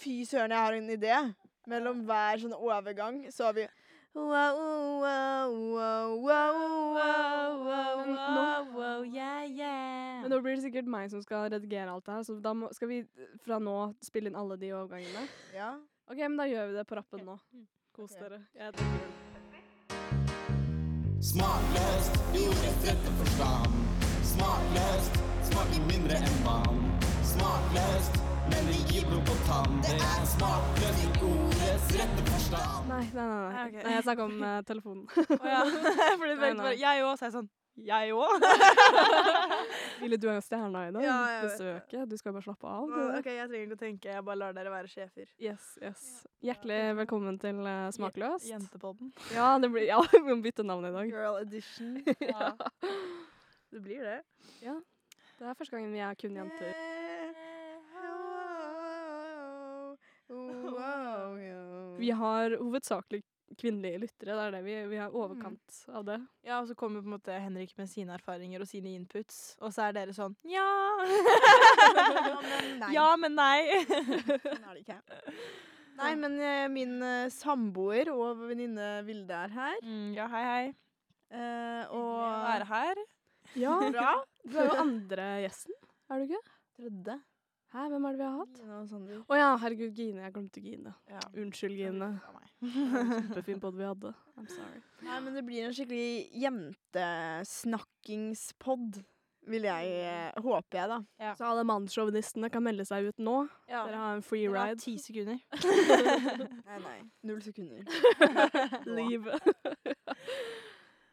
Fy søren, jeg har en idé. Mellom hver sånn overgang så har vi wow, wow, wow, wow, wow, wow, wow. Men nå blir det sikkert meg som skal redigere alt det her, så da må, skal vi fra nå spille inn alle de overgangene. Ja. OK, men da gjør vi det på rappen nå. Kos dere. Jeg heter Bjørn. Smakløst, ordets rette forstand. Smakløst, smaker mindre enn vann. Smakløst, men det gir blod på tann. Det er smakløst i ordets rette forstand. Nei, nei, nei. nei. Ok. nei jeg snakker om uh, telefonen. Å ja. Fordi det bare, jeg òg, så jeg sånn Jeg òg? Ville du er jo stjerna i dag. Ja. Besøket. Du skal bare slappe av. du. OK, jeg trenger ikke å tenke. Jeg bare lar dere være sjefer. Yes, yes. Hjertelig velkommen til eh, Smakløst. Jentepodden. Ja, det blir, ja, vi må bytte navn i dag. Girl edition. Ja. Det blir det. Ja. Det er første gangen vi er kun jenter. Vi har hovedsakelig kvinnelige lyttere. Det er det vi, vi har overkant av det. Ja, og så kommer på en måte Henrik med sine erfaringer og sine inputs, og så er dere sånn Ja! men nei. ja, men nei. Sånn er det ikke. Nei, men eh, min eh, samboer og venninne Vilde er her. Mm, ja, hei, hei. eh, Og er være her. Ja, Bra. du er jo andre gjesten, er du ikke? Tredje. Hæ, hvem er det vi har hatt? Gina og Sander. Å ja, herregud, Gine. Jeg glemte Gine. Ja. Unnskyld, Gine. Kjempefin pod vi hadde. I'm sorry. Nei, men det blir en skikkelig jentesnakkingspod, vil jeg eh, Håper jeg, da. Ja. Så alle mannssjåvinistene kan melde seg ut nå. Ja. Dere har en free Dere ride. ti sekunder. Nei, nei. Null sekunder. Livet.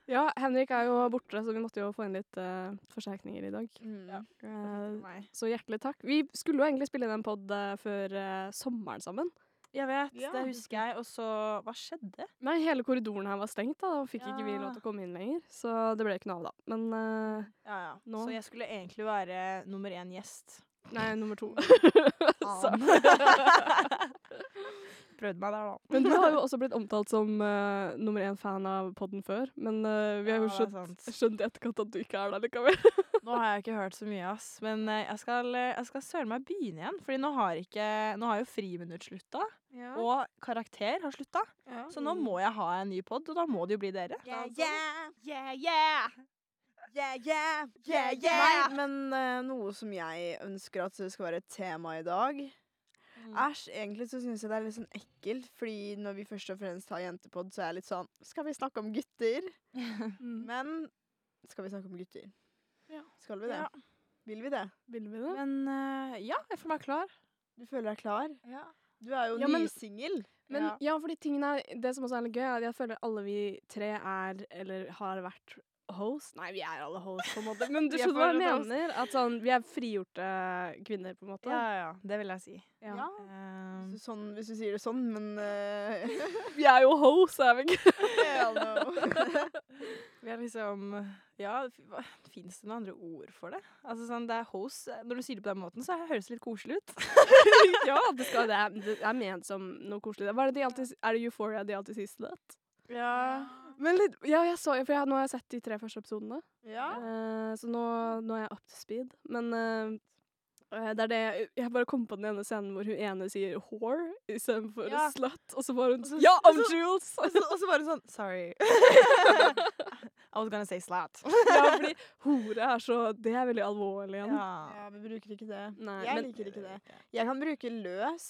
Ja, Henrik er jo borte, så vi måtte jo få inn litt uh, forsterkninger i dag. Mm. Ja. Uh, så hjertelig takk. Vi skulle jo egentlig spille inn en pod uh, før sommeren sammen. Jeg vet, Ja. det husker jeg. Og så Hva skjedde? Nei, hele korridoren her var stengt, da. Da fikk ikke vi lov til å komme inn lenger. Så det ble ikke noe av, da. Men Ja, ja. Nå? Så jeg skulle egentlig være nummer én gjest. Nei, nummer to. Faen. Prøvde meg der, da. Men du har jo også blitt omtalt som uh, nummer én fan av podden før. Men uh, vi har jo Ja, skjønt, skjønt i etterkant at du ikke er der likevel. Nå har jeg ikke hørt så mye, ass. Men uh, jeg skal, skal søren meg begynne igjen. Fordi nå har, ikke, nå har jo friminutt slutta. Og karakter har slutta. Så nå må jeg ha en ny pod, og da må det jo bli dere. Yeah, yeah, Yeah, yeah! yeah, yeah, Yeah, yeah. Nei, men uh, noe som jeg ønsker at det skal være et tema i dag. Æsj, egentlig så syns jeg det er litt sånn ekkelt, fordi når vi først og fremst har jentepod, så er jeg litt sånn Skal vi snakke om gutter? Mm. Men skal vi snakke om gutter? Ja. Skal vi det? Ja. Vil vi det? Vil vi det? Men uh, ja, jeg føler meg klar. Du føler deg klar? Ja. Du er jo Ja, nysingel. Men Ja. ja, fordi tingene er, det som også er litt gøy, er at jeg føler alle vi tre er, eller har vært host. Nei, vi er alle host, på en måte. Men du er skjønner hva jeg host. mener? At sånn, vi er frigjorte kvinner, på en måte. Ja, ja. Det vil jeg si. Ja. Ja. Um, Sånn, hvis du sier det sånn, men uh, Vi er jo host, er vi ikke? Vi er liksom Ja, fins det noen andre ord for det? Altså sånn, det er host Når du sier det på den måten, så høres det litt koselig ut. ja, det, skal, det, er, det er ment som noe koselig. Hva er, det de alltid, er det Euphoria de alltid sier slut? Ja. Men litt, ja, jeg så, for jeg, nå har jeg sett de tre første episodene. ja. Eh, så nå, nå er jeg up to speed. Men eh, eh, det er det Jeg bare kom på den ene scenen hvor hun ene sier whore istedenfor Ja. slut. Og så var hun så- Ja, I'm så- Jules! Og så, og så var hun sånn Sorry. I was gonna say slut. ja, fordi hore er så Det er veldig alvorlig igjen. Ja. ja, vi bruker ikke det. Nei, Jeg men, liker ikke det. Jeg kan bruke løs,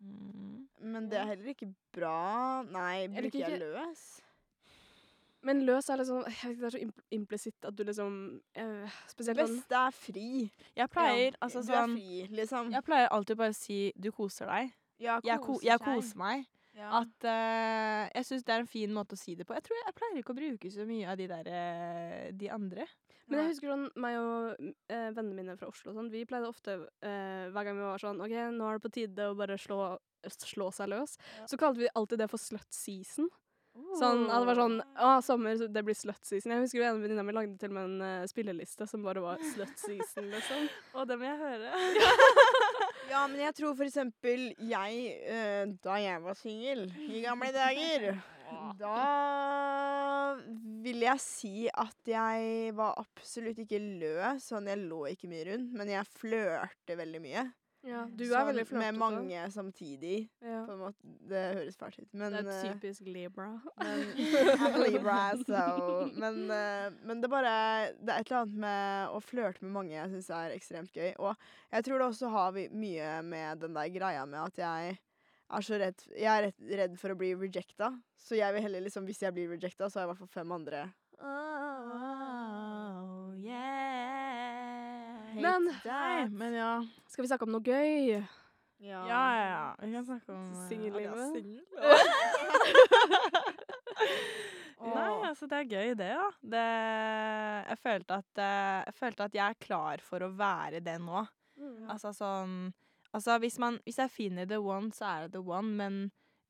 Mm. men det er heller ikke bra. Nei, bruker jeg ikke- løs? men løs er liksom jeg Det er så impl implisitt at du liksom eh, Spesielt sånn Beste er fri. Jeg pleier altså er sånn fri, liksom. Jeg pleier alltid bare å si 'du koser deg'. Ja, Jeg, ko jeg koser meg. Ja. At uh, Jeg syns det er en fin måte å si det på. Jeg tror jeg, jeg pleier ikke å bruke så mye av de der uh, de andre. Men jeg husker sånn, meg og eh, vennene mine fra Oslo og sånn, vi pleide ofte, eh, hver gang vi var sånn OK, nå er det på tide å bare slå, slå seg løs, Ja. så kalte vi alltid det for slut season. Sånn, at det var sånn Å, sommer, det blir slut season. Jeg husker en venninne mi lagde til og med en uh, spilleliste som bare var slut season, liksom. Å, det må jeg høre. Ja, men jeg tror for eksempel jeg, uh, da jeg var singel i gamle dager, da vil jeg si at jeg var absolutt ikke løs, sånn jeg lå ikke mye rundt, men jeg flørte veldig mye. Ja, du er veldig flørtete. med mange mange samtidig. Ja. På en måte. Det høres fælt ut, men Det er eh, typisk Libra. Men, Libra, so. men, eh, men det er bare Det er et eller annet med å flørte med mange jeg syns er ekstremt gøy. Og jeg tror det også har mye med den der greia med at jeg er så redd Jeg er redd, redd for å bli rejecta. Så jeg vil heller liksom Hvis jeg blir rejecta, så har jeg i hvert fall fem andre. Oh, yeah. Men- Nei, men ja. Skal vi snakke om noe gøy? Ja, ja, ja. Vi kan snakke om eh, Singellivet. singel. Nei, altså det er gøy det, ja. Det, jeg, følte at, eh, jeg følte at jeg er klar for å være det nå. Altså sånn Altså hvis, man, hvis jeg finner the one, så er det the one, men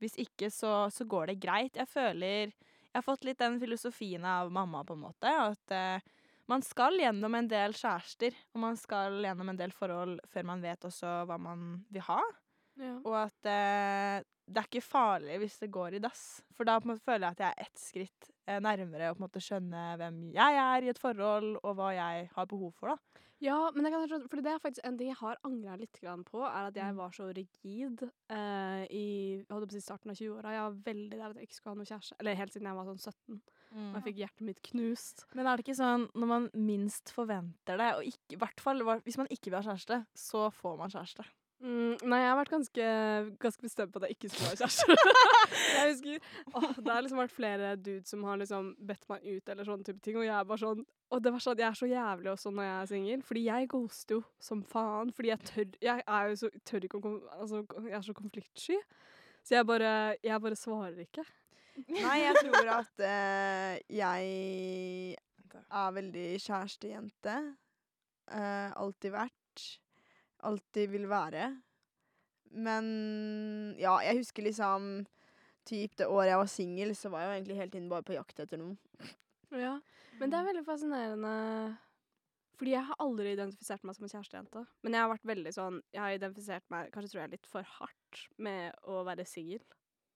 hvis ikke, så, så går det greit. Jeg føler Jeg har fått litt den filosofien av mamma, på en måte, at eh, man skal gjennom en del kjærester, og man skal gjennom en del forhold før man vet også hva man vil ha. Ja. Og at eh, det er ikke farlig hvis det går i dass. For da føler jeg at jeg er ett skritt eh, nærmere å skjønne hvem jeg er i et forhold, og hva jeg har behov for. da. Ja, men jeg kan, skjønne- fordi det er faktisk en ting jeg har angra litt på, er at jeg Mm. var så rigid uh, i si starten av 20-åra. Jeg var veldig der at jeg ikke skulle ha noe kjæreste. Eller helt siden jeg var sånn 17. Og jeg fikk hjertet mitt knust. Men er det ikke sånn når man minst forventer det, og ikke, i hvert fall hvis man ikke vil ha kjæreste, så får man kjæreste? Mm, nei, jeg har vært ganske, ganske bestemt på at jeg ikke skulle ha kjæreste. jeg husker, åh, Det har liksom vært flere dudes som har liksom bedt meg ut, eller sånne type ting, og jeg er bare sånn Og det var sånn, jeg er så jævlig også når jeg er singel, fordi jeg ghoster jo som faen. Fordi jeg tør Jeg er jo så tør ikke å kom, Altså, jeg er så konfliktsky. Så jeg bare Jeg bare svarer ikke. Nei, jeg tror at uh, jeg er veldig kjærestejente. Uh, alltid vært. Alltid vil være. Men ja, jeg husker liksom Typ det året jeg var singel, så var jeg jo egentlig hele tiden bare på jakt etter noen. Ja. Men det er veldig fascinerende. Fordi jeg har aldri identifisert meg som en kjærestejente. Men jeg har vært veldig sånn Jeg har identifisert meg kanskje tror jeg litt for hardt med å være singel.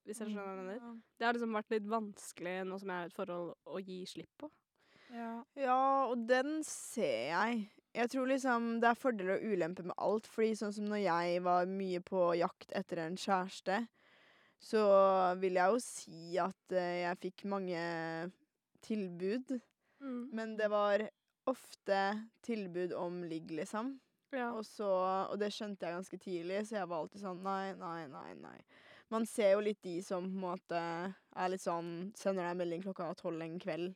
Hvis jeg skjønner hva jeg mener. Det har liksom vært litt vanskelig nå som jeg har et forhold, å gi slipp på. Ja. Ja, og den ser jeg. Jeg tror liksom det er fordeler og ulemper med alt. Fordi sånn som når jeg var mye på jakt etter en kjæreste, så vil jeg jo si at eh, jeg fikk mange tilbud. Men det var ofte tilbud om ligg, liksom. Ja. Og, så, og det skjønte jeg ganske tidlig, så jeg var alltid sånn nei, nei, nei, nei. Man ser jo litt de som på en måte er litt sånn Sender deg melding klokka tolv en kveld,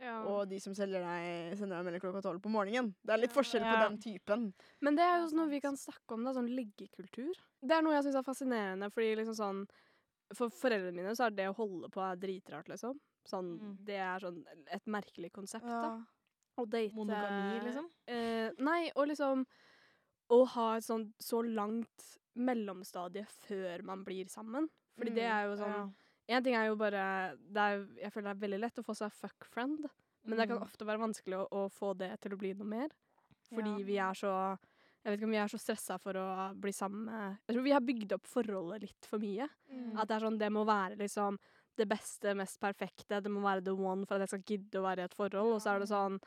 ja. og de som selger deg, sender deg melding klokka tolv på morgenen. Det er litt forskjell på Ja. den typen. Men det er jo noe vi kan snakke om, da, sånn liggekultur. Det er noe jeg syns er fascinerende, fordi liksom sånn For foreldrene mine så er det å holde på er dritrart, liksom. Sånn, Mm. Det er sånn et merkelig konsept, da. Å date Monogami, liksom? Eh, nei, og liksom å ha et sånn så langt mellomstadie før man blir sammen. Fordi det Mm, er jo sånn En ting er jo bare det er, Jeg føler det er veldig lett å få seg fuck friend, men det kan Mm. ofte være vanskelig å, å få det til å bli noe mer. Fordi Ja. vi er så Jeg vet ikke om vi er så stressa for å bli sammen med Jeg tror vi har bygd opp forholdet litt for mye. Mm. At det er sånn Det må være liksom det beste, mest perfekte. Det må være the one for at jeg skal gidde å være i et forhold. Og så er det sånn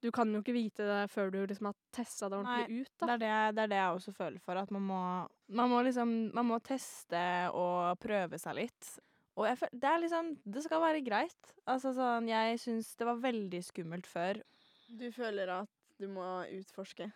Du kan jo ikke vite det før du liksom har testa det ordentlig ut, Det da. er det, det er det jeg også føler for. At man må, man må liksom Man må teste og prøve seg litt. Og jeg det er liksom Det skal være greit. Altså sånn Jeg syns det var veldig skummelt før. Du føler at du må utforske.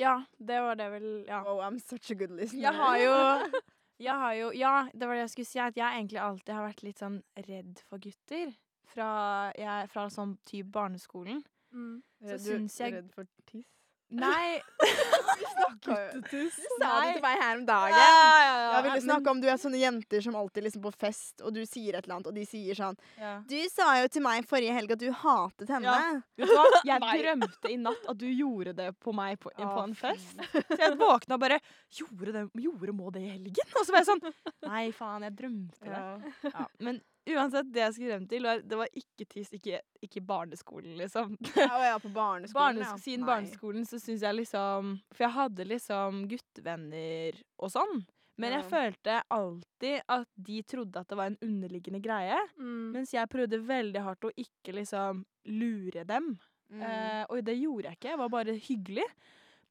Ja, det var det vel Ja. Oh, I'm such a good listener. Jeg har jo Jeg har jo Ja, det var det jeg skulle si. At jeg egentlig alltid har vært litt sånn redd for gutter. Fra, jeg, fra sånn type barneskolen. Mm. Så syns jeg- redd for tiss? Nei Guttetuss? Du sa det til meg her om dagen. ja, Jeg ville snakke om du er sånne jenter som alltid liksom på fest, og du sier et eller annet, og de sier sånn ja. Du sa jo til meg forrige helg at du hatet henne. Ja. Vet du hva? Jeg drømte i natt at du gjorde det på meg på, på en fest. Så jeg våkna og bare gjorde, det, gjorde må det i helgen? Og så var jeg sånn Nei, faen, jeg drømte det. Ja. Ja, men uansett, det jeg skulle frem til, var det var ikke tiss, ikke, ikke barneskolen, liksom. Ja, og er på barneskolen, ja. siden barneskolen så syns jeg liksom For jeg hadde liksom guttevenner og sånn. Men jeg følte alltid at de trodde at det var en underliggende greie. Mm. Mens jeg prøvde veldig hardt å ikke liksom lure dem. Mm. Eh, og det gjorde jeg ikke. Jeg var bare hyggelig.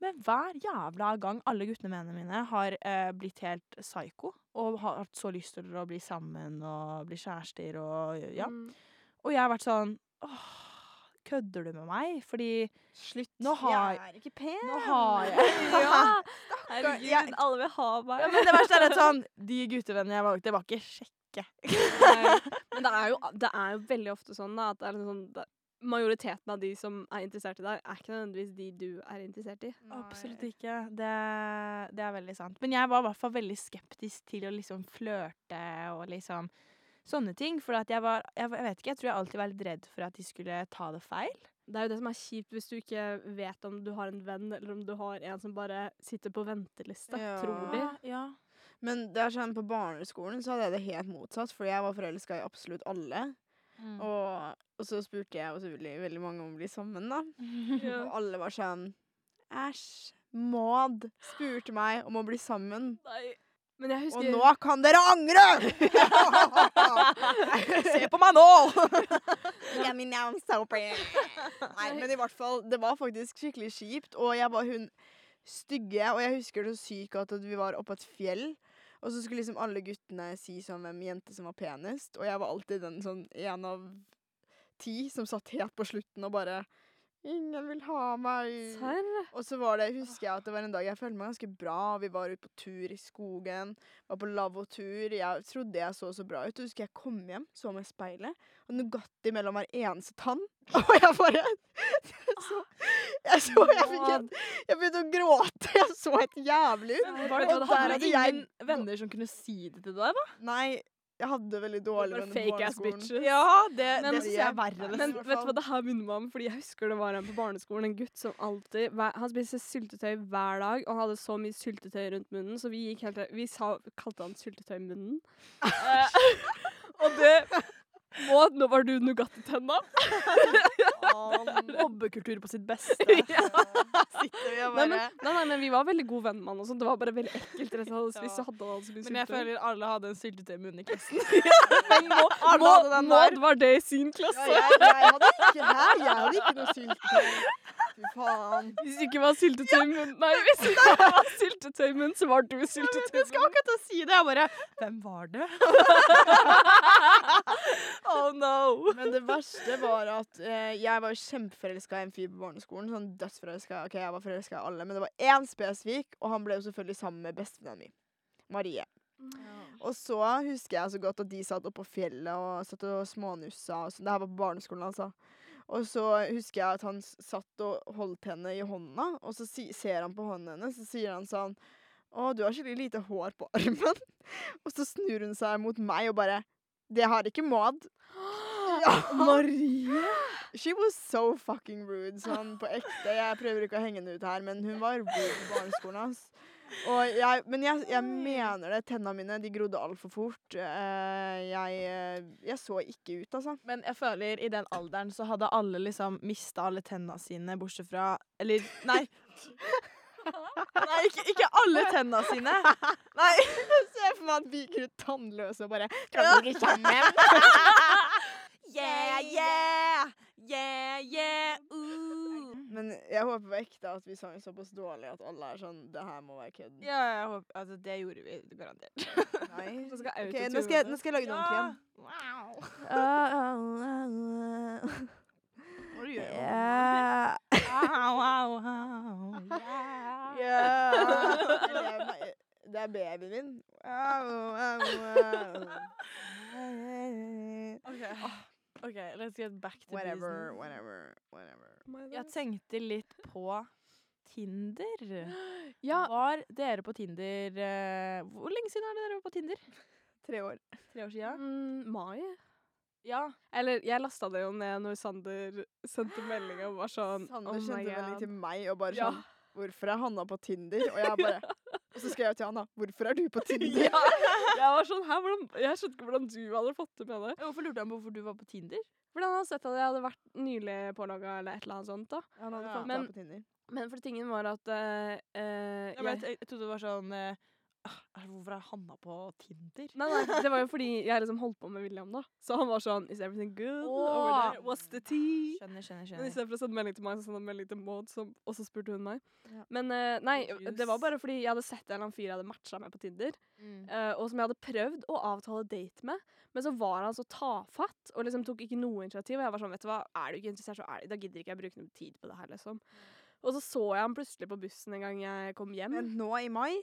Men hver jævla gang alle guttene mine har eh, blitt helt psycho og har hatt så lyst til å bli sammen og bli kjærester og ja. Mm. Og jeg har vært sånn åh, kødder du med meg? Fordi Slutt. Nå har- jeg er ikke pen. nå har jeg Ja! Jeg- Herregud, alle vil ha meg. ja, Men det verste er at sånn De guttevennene jeg valgte, var ikke sjekke. Men det er, jo, det er jo veldig ofte sånn da, at det er liksom sånn, det, majoriteten av de som er interessert i deg, er ikke nødvendigvis de du er interessert i. Absolutt ikke. Det, det er veldig sant. Men jeg var i hvert fall veldig skeptisk til å liksom flørte og liksom sånne ting. For at jeg var jeg, jeg vet ikke, jeg tror jeg alltid var litt redd for at de skulle ta det feil. Det er jo det som er kjipt hvis du ikke vet om du har en venn, eller om du har en som bare sitter på venteliste, Ja. tror de. Ja. Men det er sånn, på barneskolen så hadde jeg det helt motsatt, fordi jeg var forelska i absolutt alle. Mm. Og, og så spurte jeg jo selvfølgelig veldig mange om å bli sammen, da. Ja. Og alle var sånn Æsj. Maud spurte meg om å bli sammen. Nei. Men jeg Og nå kan dere angre! Se på meg nå! Get me now, so pretty. Nei, men i hvert fall, det var faktisk skikkelig kjipt. Og jeg var hun stygge, og jeg husker så sykt godt at vi var oppe et fjell. Og så skulle liksom alle guttene si sånn hvem jente som var penest. Og jeg var alltid den sånn en av ti som satt helt på slutten og bare Ingen vil ha meg. Serr? Og så var det, husker jeg at det var en dag jeg følte meg ganske bra. Vi var ute på tur i skogen, var på lavvotur. Jeg trodde jeg så så bra ut. Og husker jeg kom hjem, så med speilet, og Nugatti mellom hver eneste tann. Og jeg bare så Jeg, så, jeg, fikk en, jeg begynte å gråte. Jeg så helt jævlig ut. Var Og det, der hadde du jeg- ingen venner som kunne si det til deg, da? Nei, jeg hadde veldig dårlig venner på barneskolen. Ja, det, Men- det synes jeg er verre. Men- Men vet du hva det her minner meg om? Fordi jeg husker det var en på barneskolen, en gutt som alltid Han spiste syltetøy hver dag, og han hadde så mye syltetøy rundt munnen, så vi gikk helt Vi sa, kalte han Syltetøymunnen. uh, og det Maud, nå var du Nugatti-tenna. Mobbekultur på sitt beste. Sitter vi og Nei, bare men, nei, nei, men vi var veldig gode venner med han og sånt. Det var bare veldig ekkelt. Rett og hadde spist, Ja. så hadde han så mye Men jeg syltetøy. føler alle hadde en syltetøy i munnen i klassen. Maud, var det i sin ja, klasse. jeg, jeg hadde ikke her, jeg hadde ikke noe syltetøy. Fy faen. Hvis det ikke var syltetøy i munnen Nei, hvis det ikke var syltetøy i munnen, så var du syltetøy Jeg skal akkurat til å si det. Jeg bare Hvem var det? oh no. Men det verste var at eh, jeg var kjempeforelska i en fyr på barneskolen. Sånn dødsforelska. Ok, jeg var forelska i alle, men det var én spesifikk, og han ble jo selvfølgelig sammen med bestevenninna mi. Marie. Og så husker jeg så godt at de satt oppe på fjellet og satt og smånussa. Og så, det her var på barneskolen, altså. Og så husker jeg at han satt og holdt henne i hånda, og så si, ser han på hånden hennes, så sier han sånn Å, du har skikkelig lite hår på armen. og så snur hun seg mot meg og bare Det har ikke Maud. Ja. Marie! She was so fucking rude, sånn på ekte. Jeg prøver ikke å henge henne ut her, men hun var rude på barneskolen. ass. Jeg, men jeg, jeg mener det. Tenna mine de grodde altfor fort. Eh, jeg, eh, jeg så ikke ut, altså. Men jeg føler i den alderen så hadde alle liksom mista alle tenna sine, bortsett fra Eller nei. Nei, ikke, ikke alle tenna sine. Nei. Jeg ser for meg at vi gikk ut tannløse og bare Kan du ikke sammen? Yeah, yeah, yeah, yeah, ooh. Men jeg håper på ekte at vi sang såpass dårlig at alle er sånn Det her må være kødd. Ja, jeg håper, altså, det gjorde vi garantert. Nei. Så skal Ok, autotune nå, skal jeg, nå skal jeg lage det ordentlig igjen. Wow. Hva du gjør du? Det er babyen min. Okay. OK, let's get back to Whatever, business. whatever, whatever. Jeg tenkte litt på Tinder. Ja, Var dere på Tinder eh, Hvor lenge siden er det dere var på Tinder? Tre år. Tre år siden? mm, mai. Ja. Eller jeg lasta det jo ned når Sander sendte melding og var sånn Sander oh sendte melding til meg og bare Ja. sånn Hvorfor er Hanna på Tinder? Og jeg bare Og så skrev jeg til Hanna Hvorfor er du på Tinder? Ja, jeg var sånn, hvordan, jeg skjønte ikke hvordan du hadde fått det med det. Hvorfor lurte han på hvorfor du var på Tinder? Fordi han hadde sett at jeg hadde vært nylig pålogga eller et eller annet sånt. da. Han hadde Ja. fått Men- deg på Tinder. Men for tingen var at uh, uh, Jeg, vet, jeg, jeg, jeg trodde det var sånn ah, Hvorfor er Hanna på Tinder? Nei, nei, det var jo fordi jeg liksom holdt på med William, da. Så han var sånn Is everything good there? What's the tea? Skjønner, skjønner, skjønner. Men istedenfor å sende melding til meg, så sendte han melding til Maud, som, og så spurte hun meg. Ja. Men uh, nei, Just. det var bare fordi jeg hadde sett en eller annen fyr jeg hadde matcha med på Tinder, Mm. uh, og som jeg hadde prøvd å avtale date med, men så var han så tafatt og liksom tok ikke noe initiativ. Og jeg var sånn, vet du hva, er du ikke interessert, så er det, da gidder ikke jeg bruke noe tid på det her, liksom. Og så så jeg han plutselig på bussen en gang jeg kom hjem. Men nå i mai?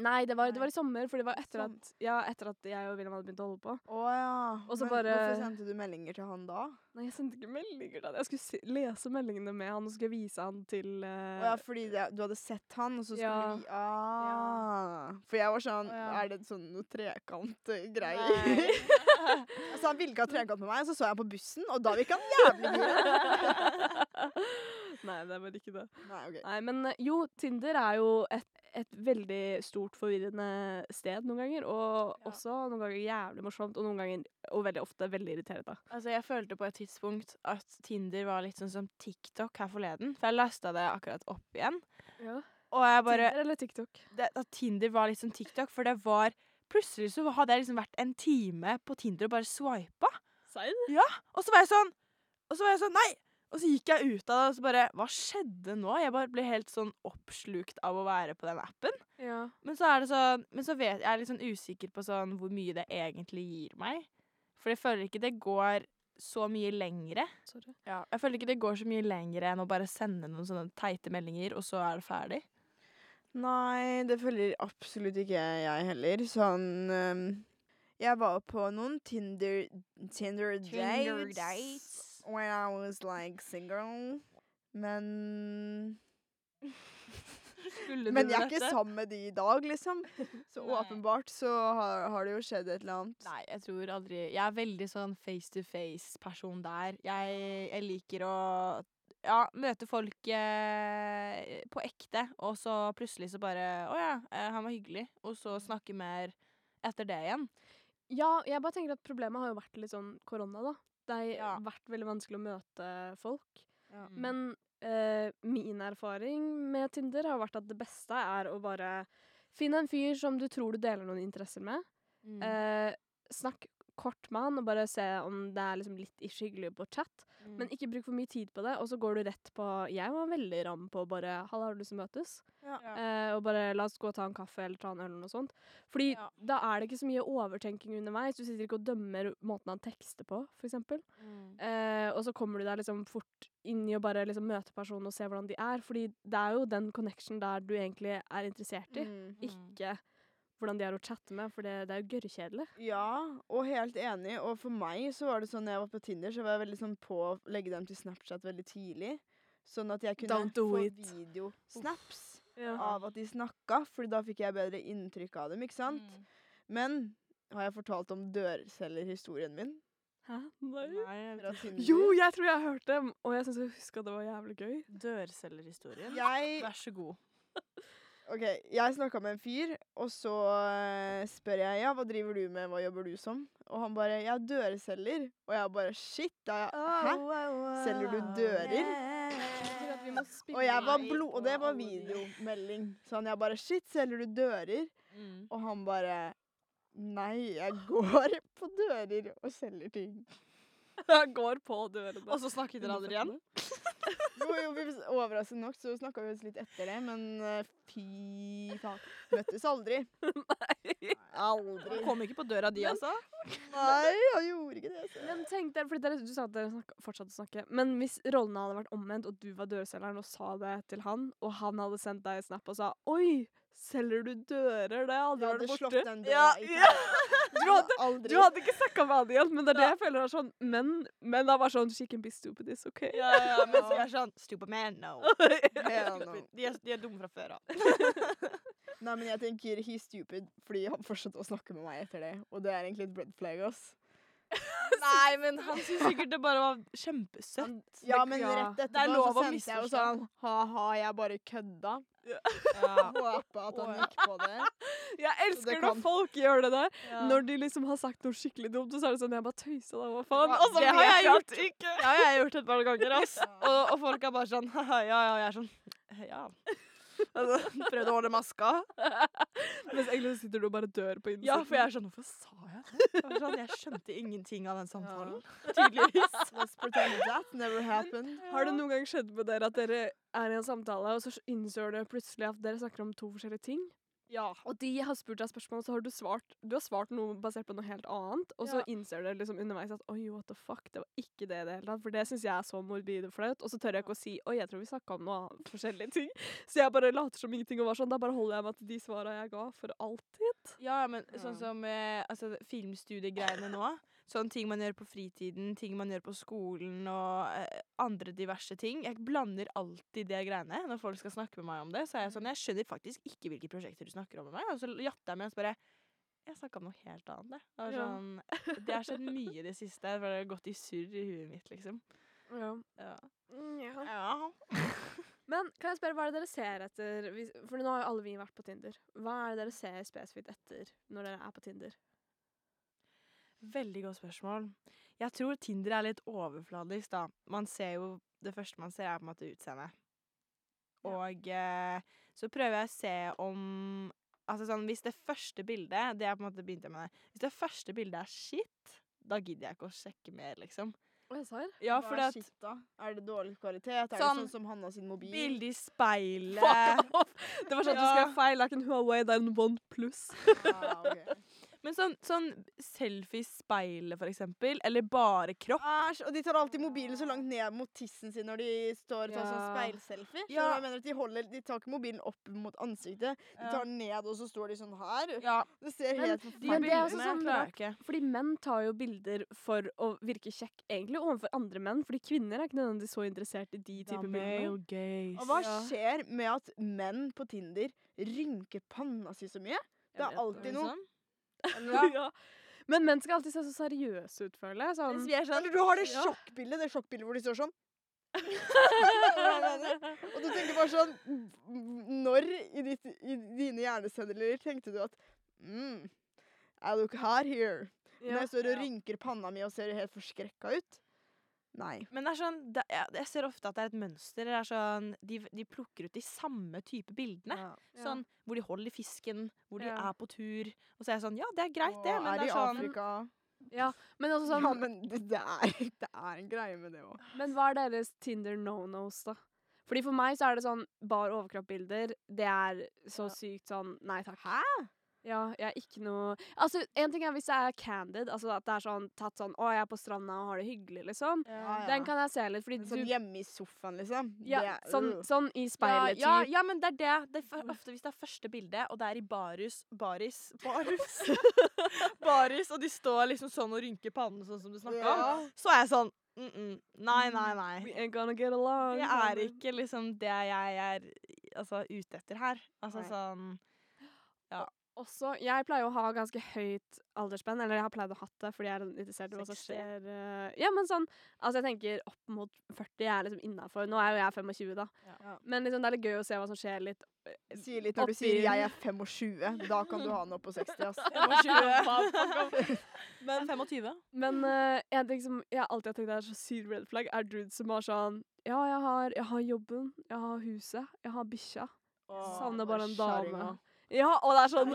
Nei, det var, det var i sommer, for det var etter at, ja, etter at jeg og William hadde begynt å holde på. Å ja. Men bare- Hvorfor sendte du meldinger til han da? Nei, jeg sendte ikke meldinger da. Jeg skulle se, lese meldingene med han, og skulle vise han til eh, ja, fordi det, du hadde sett han, og så skulle Ja. vi ah. For jeg var sånn ja. Er det sånn noe trekant-greier? Nei. altså, han ville ikke ha trekant med meg, og så så jeg han på bussen, og da virka han jævlig gira. Nei, det var ikke det. Nei, okay. Nei, men eh, jo, Tinder er jo et, et veldig stort forvirrende sted noen ganger. Og Ja. også noen ganger jævlig morsomt, og noen ganger, og veldig ofte, veldig irriterende. Altså, jeg følte på et tidspunkt at Tinder var litt sånn som TikTok her forleden. For jeg lasta det akkurat opp igjen. Ja. Og jeg bare Tinder eller TikTok? det, At Tinder var litt som TikTok, for det var Plutselig så hadde jeg liksom vært en time på Tinder og bare swipa. Seid? Og så var jeg sånn Og så var jeg sånn Nei! Og så gikk jeg ut av det, og så bare Hva skjedde nå? Jeg bare ble helt sånn oppslukt av å være på den appen. Ja. Men så er det sånn Men så vet jeg er litt sånn usikker på sånn hvor mye det egentlig gir meg. For jeg føler ikke det går så mye lengre. Sorry. Ja, jeg føler ikke det går så mye lengre enn å bare sende noen sånne teite meldinger, og så er det ferdig. Nei, det føler absolutt ikke jeg heller. Sånn um, Jeg var på noen Tinder, Tinder, Tinder dates, dates. When I was like single. Men Men jeg er dette? ikke sammen med de i dag, liksom. Så Nei. åpenbart så har, har det jo skjedd et eller annet. Nei, jeg tror aldri Jeg er veldig sånn face to face-person der. Jeg, jeg liker å ja, møte folk eh, på ekte, og så plutselig så bare Å ja, eh, han var hyggelig. Og så snakke mer etter det igjen. Ja, jeg bare tenker at problemet har jo vært litt sånn korona, da. Det har Ja. vært veldig vanskelig å møte folk. Ja. Men eh, min erfaring med Tinder har vært at det beste er å bare finne en fyr som du tror du deler noen interesser med. Mm. Eh, snakk kort med han og bare se om det er liksom litt hyggelig på chat. Mm. Men ikke bruk for mye tid på det, og så går du rett på Jeg var veldig ram på bare Halla, har du lyst til å møtes? Ja. Eh, og bare la oss gå og ta en kaffe eller ta en øl eller noe sånt. Fordi Ja. da er det ikke så mye overtenking underveis. Du sitter ikke og dømmer måten han tekster på, for eksempel. Mm. Eh, og så kommer du deg liksom fort inn i å bare liksom møte personen og se hvordan de er. Fordi det er jo den connection der du egentlig er interessert i, Mm. ikke hvordan de er å chatte med, for det, det er jo gørrkjedelig. Ja, og helt enig. Og for meg så var det sånn når jeg var på Tinder, så var jeg veldig sånn på å legge dem til Snapchat veldig tidlig. Sånn at jeg kunne do få videosnaps Ja. av at de snakka, Fordi da fikk jeg bedre inntrykk av dem, ikke sant? Mm. Men har jeg fortalt om dørselgerhistorien min Hæ? Nei? Nei? Jo, jeg tror jeg har hørt dem, og jeg syns jeg husker at det var jævlig gøy. Dørselgerhistorien. Jeg Vær så god. OK, jeg snakka med en fyr, og så eh, spør jeg ja, hva driver du med, hva jobber du som? Og han bare jeg er dørselger. Og jeg bare shit, da jeg, hæ? Selger du dører? Og jeg var blod, og det var videomelding. Så han jeg bare shit, selger du dører? Mm. Og han bare Nei, jeg går på dører og selger ting. Jeg går på dørene. Og så snakket dere aldri igjen? Jo, overraskende nok så snakka vi oss litt etter det, men eh, fy faen. Møttes aldri. Nei. Aldri. Kom ikke på døra di, altså? Nei, han gjorde ikke det. Så. Men tenk der, fordi dere, Du sa at dere snakka- fortsatte å snakke. Men hvis rollene hadde vært omvendt, og du var dørselgeren og sa det til han, og han hadde sendt deg snap og sa 'oi, selger du dører?' Det har aldri vært slått borte. den døra Ja, ja. Du hadde- Du hadde ikke snakka med han igjen, men det er det jeg føler er sånn Men, men det er bare sånn She can be stupid, it's OK. Ja, ja, ja, mens vi er sånn Stupid man, no. Hell no. De er, de er dumme fra før av. Nei, men jeg tenker he's stupid fordi han fortsatte å snakke med meg etter det. Og det er egentlig et red flag, ass. Nei, men han syntes sikkert det bare var kjempesøtt. Ja, men rett det er etterpå lov så sendte jeg jo sånn Ha-ha, jeg bare kødda. Ja. Håper at han gikk på det. Jeg det elsker kan- når folk gjør det der. Ja. Når de liksom har sagt noe skikkelig dumt, og så er det sånn Jeg bare tøysa da, hva faen? Ja, Og så det har jeg gjort. Ikke. Ja, jeg har gjort et par ganger, ass. Og, og folk er bare sånn ja, ja, ja. Jeg er sånn Ja. Altså, prøvde å holde maska. Mens egentlig sitter du og bare dør på innsiden. Ja, for jeg er sånn Hvorfor sa jeg det? Jeg, sånn, jeg skjønte ingenting av den samtalen. Tydeligvis. Let's pretend that never happened. Har det noen gang skjedd med dere at dere er i en samtale, og så innser dere plutselig at dere snakker om to forskjellige ting? Ja. Og de har spurt deg spørsmål, og så har du svart Du har svart noe basert på noe helt annet, og så Ja. innser du liksom underveis at oi, what the fuck, det var ikke det i det hele tatt. For det syns jeg er så morbid og flaut. Og så tør jeg ikke å si oi, jeg tror vi snakka om noe annet, forskjellige ting. Så jeg bare later som ingenting og var sånn. Da bare holder jeg meg til de svara jeg ga, for alltid. Ja, men sånn som eh, altså, filmstudiegreiene nå. Sånne ting man gjør på fritiden, ting man gjør på skolen og eh, andre diverse ting. Jeg blander alltid det greiene når folk skal snakke med meg om det. Så er jeg sånn, jeg skjønner faktisk ikke hvilke prosjekter du snakker om med meg. Og så jatter jeg med og så bare Jeg snakka om noe helt annet. Det, Det, var Ja. sånn, det har skjedd mye i det siste. For det har gått i surr i huet mitt, liksom. Ja. Ja. ja. Men kan jeg spørre, hva er det dere ser etter For nå har jo alle vi vært på Tinder. Hva er det dere ser spesifikt etter når dere er på Tinder? Veldig godt spørsmål. Jeg tror Tinder er litt overfladisk, da. Man ser jo Det første man ser, er på en måte utseendet. Og eh, så prøver jeg å se om Altså sånn, Hvis det første bildet Det er på en måte begynte jeg med det. Hvis det første bildet er shit, da gidder jeg ikke å sjekke mer, liksom. Ja, Hva er at shit, da? Er det dårlig kvalitet? Er Sånn- det sånn som Hanna sin mobil? Bilde i speilet! Det var sånn at du skal skrev feil. Er ikke en Huawei, det er en OnePlus. Ah, ok. Men sånn, sånn selfie i speilet, for eksempel. Eller bare kropp. Æsj, og de tar alltid mobilen så langt ned mot tissen sin når de står og tar sånn Ja. speilselfie. Så Ja. jeg mener at de, holder, de tar ikke mobilen opp mot ansiktet. De tar den ned, og så står de sånn her. Ja, Det ser Men helt de- forferdelig men det er ut. også sånn rart. Fordi menn tar jo bilder for å virke kjekk, egentlig, overfor andre menn. Fordi kvinner er ikke nødvendigvis så interessert i de typer bilder. Og hva skjer med at menn på Tinder rynker panna si så mye? Det er alltid noe. Sånn? ja. Men menn skal alltid se så seriøse ut, føler jeg. Sånn, Hvis vi er sånn Eller du har det Ja. sjokkbildet, det sjokkbildet hvor de står sånn. Og du tenker bare sånn Når i, ditt, i dine hjerneceller tenkte du at mm, I look hot here. ja. Når jeg står og Ja. rynker panna mi og ser helt forskrekka ut? Nei. Men det er sånn, det, jeg, ser ofte at det er et mønster. Det er sånn, de, de plukker ut de samme type bildene. Ja. Sånn, Hvor de holder fisken, hvor de Ja. er på tur. Og så er jeg sånn Ja, det er greit, det. Men er det i er sånn Afrika. Ja, men altså sånn Ja, men det, det, er, det er en greie med det òg. Men hva er deres Tinder no-nos, da? Fordi For meg så er det sånn bar overkropp-bilder. Det er så Ja. sykt sånn Nei takk. Hæ? Ja, jeg er ikke noe Altså, En ting er hvis jeg er candid, altså at det er sånn tatt sånn Å, jeg er på stranda og har det hyggelig, liksom. Ja, Den kan jeg se litt, fordi Sånn du hjemme i sofaen, liksom. ja, Det er- sånn, øh. sånn i ja, speilet ja, ja, men det er det. det er for, ofte hvis det er første bilde, og det er i barus Baris Barus? baris, og de står liksom sånn og rynker pannen, sånn som du snakka om, så er jeg sånn mm -mm, Nei, nei, nei. We ain't gonna get along. Det er ikke liksom det jeg er altså, ute etter her. Altså Nei. sånn Også, jeg pleier å ha ganske høyt aldersspenn, eller jeg har pleid å ha det fordi jeg er interessert i hva som skjer. eh, ja, men sånn Altså, jeg tenker opp mot 40 er liksom innafor. Nå er jo jeg 25, da. Ja. Men liksom, det er litt gøy å se hva som skjer litt. Sier litt når du sier 'jeg er 25'. Da kan du ha den opp på 60, ass. Men 25? Men uh, en ting som jeg alltid har tenkt er så sykt red flag, er dudes som har sånn Ja, jeg har, jeg har jobben, jeg har huset, jeg har bikkja. Savner bare en dame. Ja, og det er sånn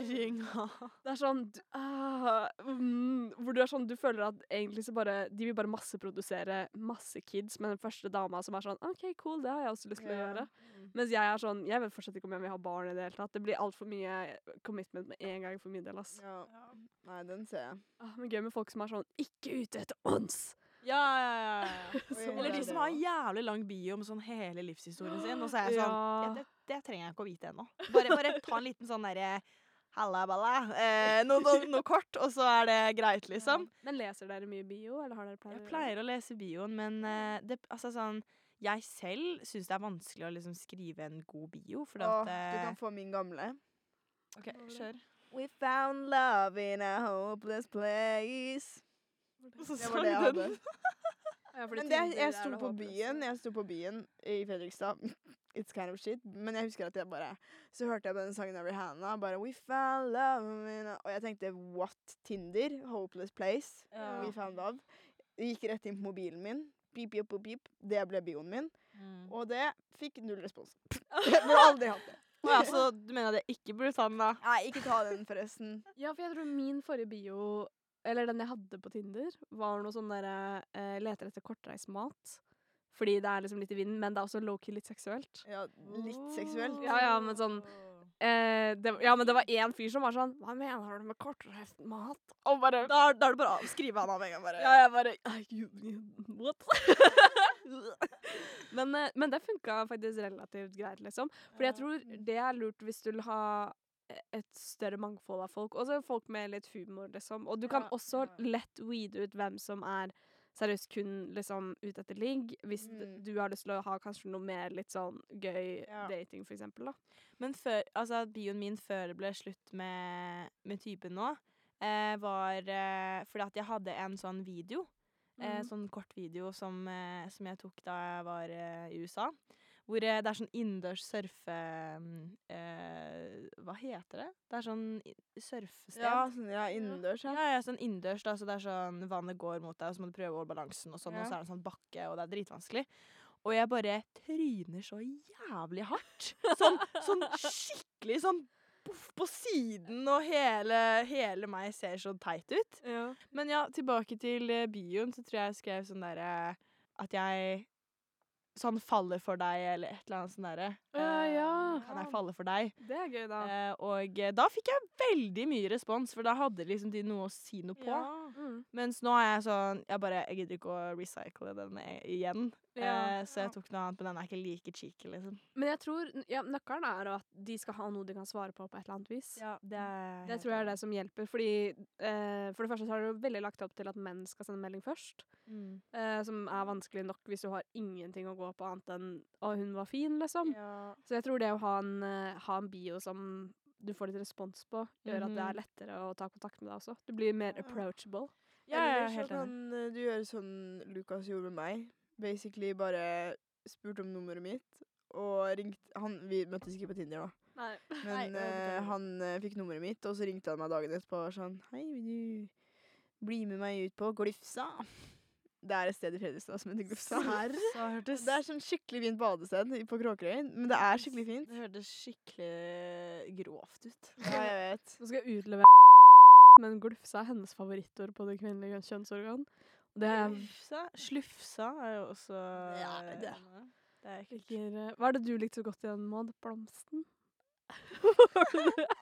Det er sånn du, ah, mm, Hvor du er sånn Du føler at egentlig så bare De vil bare masseprodusere masse kids med den første dama som er sånn OK, cool, det har jeg også lyst til å gjøre. gjøre. Mens jeg er sånn Jeg vet fortsatt ikke om jeg vil ha barn i det hele tatt. Det blir altfor mye commitment med en gang for min del, ass. Ja. Nei, den ser jeg. Ah, men gøy med folk som er sånn Ikke ute etter ons! Ja, ja, ja. ja. Eller de som har jævlig lang bio om sånn hele livshistorien sin, og så er jeg sånn Ja. ja, det, det trenger jeg ikke å vite ennå. Bare, bare ta en liten sånn derre Halla, balla. Eh, noe, noe, noe kort, og så er det greit, liksom. Men leser dere mye bio, eller har dere pleier Jeg pleier å lese bioen, men eh, det, altså sånn Jeg selv syns det er vanskelig å liksom skrive en god bio, for Åh, at du eh, kan få min gamle. OK, kjør. We found love in a hopeless place. Så sang den. jeg hadde. Ja, Men det, jeg sto på byen Jeg sto på byen i Fredrikstad. It's kind of shit. Men jeg husker at jeg bare Så hørte jeg på den sangen av Rihanna. Bare We found love in a Og jeg tenkte what? Tinder? Hopeless place? Ja. We found love. Jeg gikk rett inn på mobilen min. Beep, beep, beep, pip. Det ble bioen min. Mm. Og det fikk null respons. Jeg burde aldri hatt det. Oh, ja, så du mener at jeg ikke burde ta den, da? Nei, ikke ta den, forresten. Ja, for jeg tror min forrige bio, eller den jeg hadde på Tinder, var noe sånn derre eh, leter etter kortreist mat. Fordi det er liksom litt i vinden, men det er også low-key litt seksuelt. Ja, litt seksuelt. Ja, ja, men sånn eh, det, Ja, men det var én fyr som var sånn Hva mener du med kortreist mat? Og bare Da, da er det bare å skrive han av en gang, bare. Ja, jeg bare «Ah, you, you, What? men, eh, men det funka faktisk relativt greit, liksom. Fordi jeg tror det er lurt hvis du vil ha et større mangfold av folk. Også folk med litt humor, liksom. Og du kan Ja, også ja. lett weede ut hvem som er seriøst kun liksom ute etter ligg, hvis Mm. du har lyst til å ha kanskje noe mer litt sånn gøy Ja. dating, for eksempel, da. Men før, altså bioen min før det ble slutt med, med typen nå, eh, var eh, fordi at jeg hadde en sånn video. Eh, Mhm. sånn kort video som, eh, som jeg tok da jeg var eh, i USA. Hvor eh, det er sånn innendørs surfe... mm, Eh, hva heter det? Det er sånn surfested. Ja, sånn, ja innendørs, Ja, ja. ja, sånn innendørs, da, så det er sånn vannet går mot deg, og så må du prøve å holde balansen, og sånn, og så er det en sånn bakke, og det er dritvanskelig. Og jeg bare tryner så jævlig hardt. Sånn, sånn skikkelig sånn poff på siden, og hele, hele meg ser så teit ut. Men ja, tilbake til eh, bioen, så tror jeg jeg skrev sånn derre At jeg sånn faller for deg, eller et eller annet sånt derre. Ja, ja. Kan jeg falle for deg? Det er gøy, da. Uh, og eh, da fikk jeg veldig mye respons, for da hadde liksom de noe å si noe på. Mm. Mens nå er jeg sånn Jeg bare, jeg gidder ikke å recycle den igjen. Ja. Eh, så jeg tok noe annet, men den er ikke like cheeky, liksom. Men jeg tror ja, nøkkelen er at de skal ha noe de kan svare på på et eller annet vis. Ja, det er Det tror jeg er det som hjelper. Fordi eh, For det første så har du veldig lagt opp til at menn skal sende melding først. Mm. Eh, som er vanskelig nok hvis du har ingenting å gå på annet enn 'å, hun var fin', liksom. Ja. Så jeg tror det å ha en, eh, ha en bio som du får litt respons på, gjør at det Mhm. er lettere å ta kontakt med deg også. Du blir mer Ja. approachable. Ja, jeg er Eller så helt enig. kan eh, du gjøre sånn Lukas gjorde med meg. Basically bare spurte om nummeret mitt, og ringte han, Vi møttes ikke på Tinder, da. Nei. Men Nei, eh, han eh, fikk nummeret mitt, og så ringte han meg dagen etterpå og var sånn Hei, vil du bli med meg ut på Glufsa? Det er et sted i Fredrikstad som heter Glufsa. Så hørtes Det er sånn skikkelig fint badested i- på Kråkerøy, men det er skikkelig fint. Det hørtes skikkelig grovt ut. Ja, jeg vet. Nå skal jeg utlevere men glufse er hennes favorittord på det kvinnelige kjønnsorgan. Er Slufsa, slufsa er jo også Ja, det- Det er ekkelt. ikke Hva er det du likte så godt i den, Maud? Blomsten?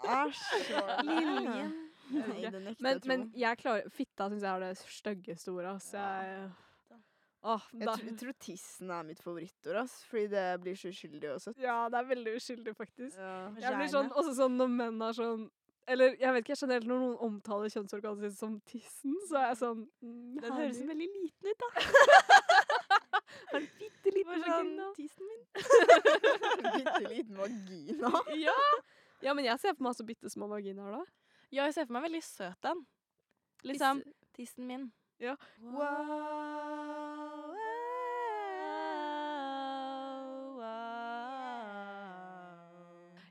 Æsj. Liljen. Men, men jeg klarer Fitta syns jeg er det styggeste ordet, ass. Jeg Åh, Jeg, tror, jeg tror tissen er mitt favorittord, ass, fordi det blir så uskyldig og søtt. Ja, det er veldig uskyldig, faktisk. Ja. Jeg blir sånn, også sånn når menn er sånn Eller jeg vet ikke, generelt når noen omtaler kjønnsorganet sitt som tissen, så er jeg sånn mm, Den høres veldig liten ut, da. Har en bitte liten sånn, vagina. tissen min. Bitte liten vagina. Ja. ja, men jeg ser for meg så bitte små vaginaer da. Ja, jeg ser for meg veldig søt en. Liksom tissen min. Ja. Wow, wow.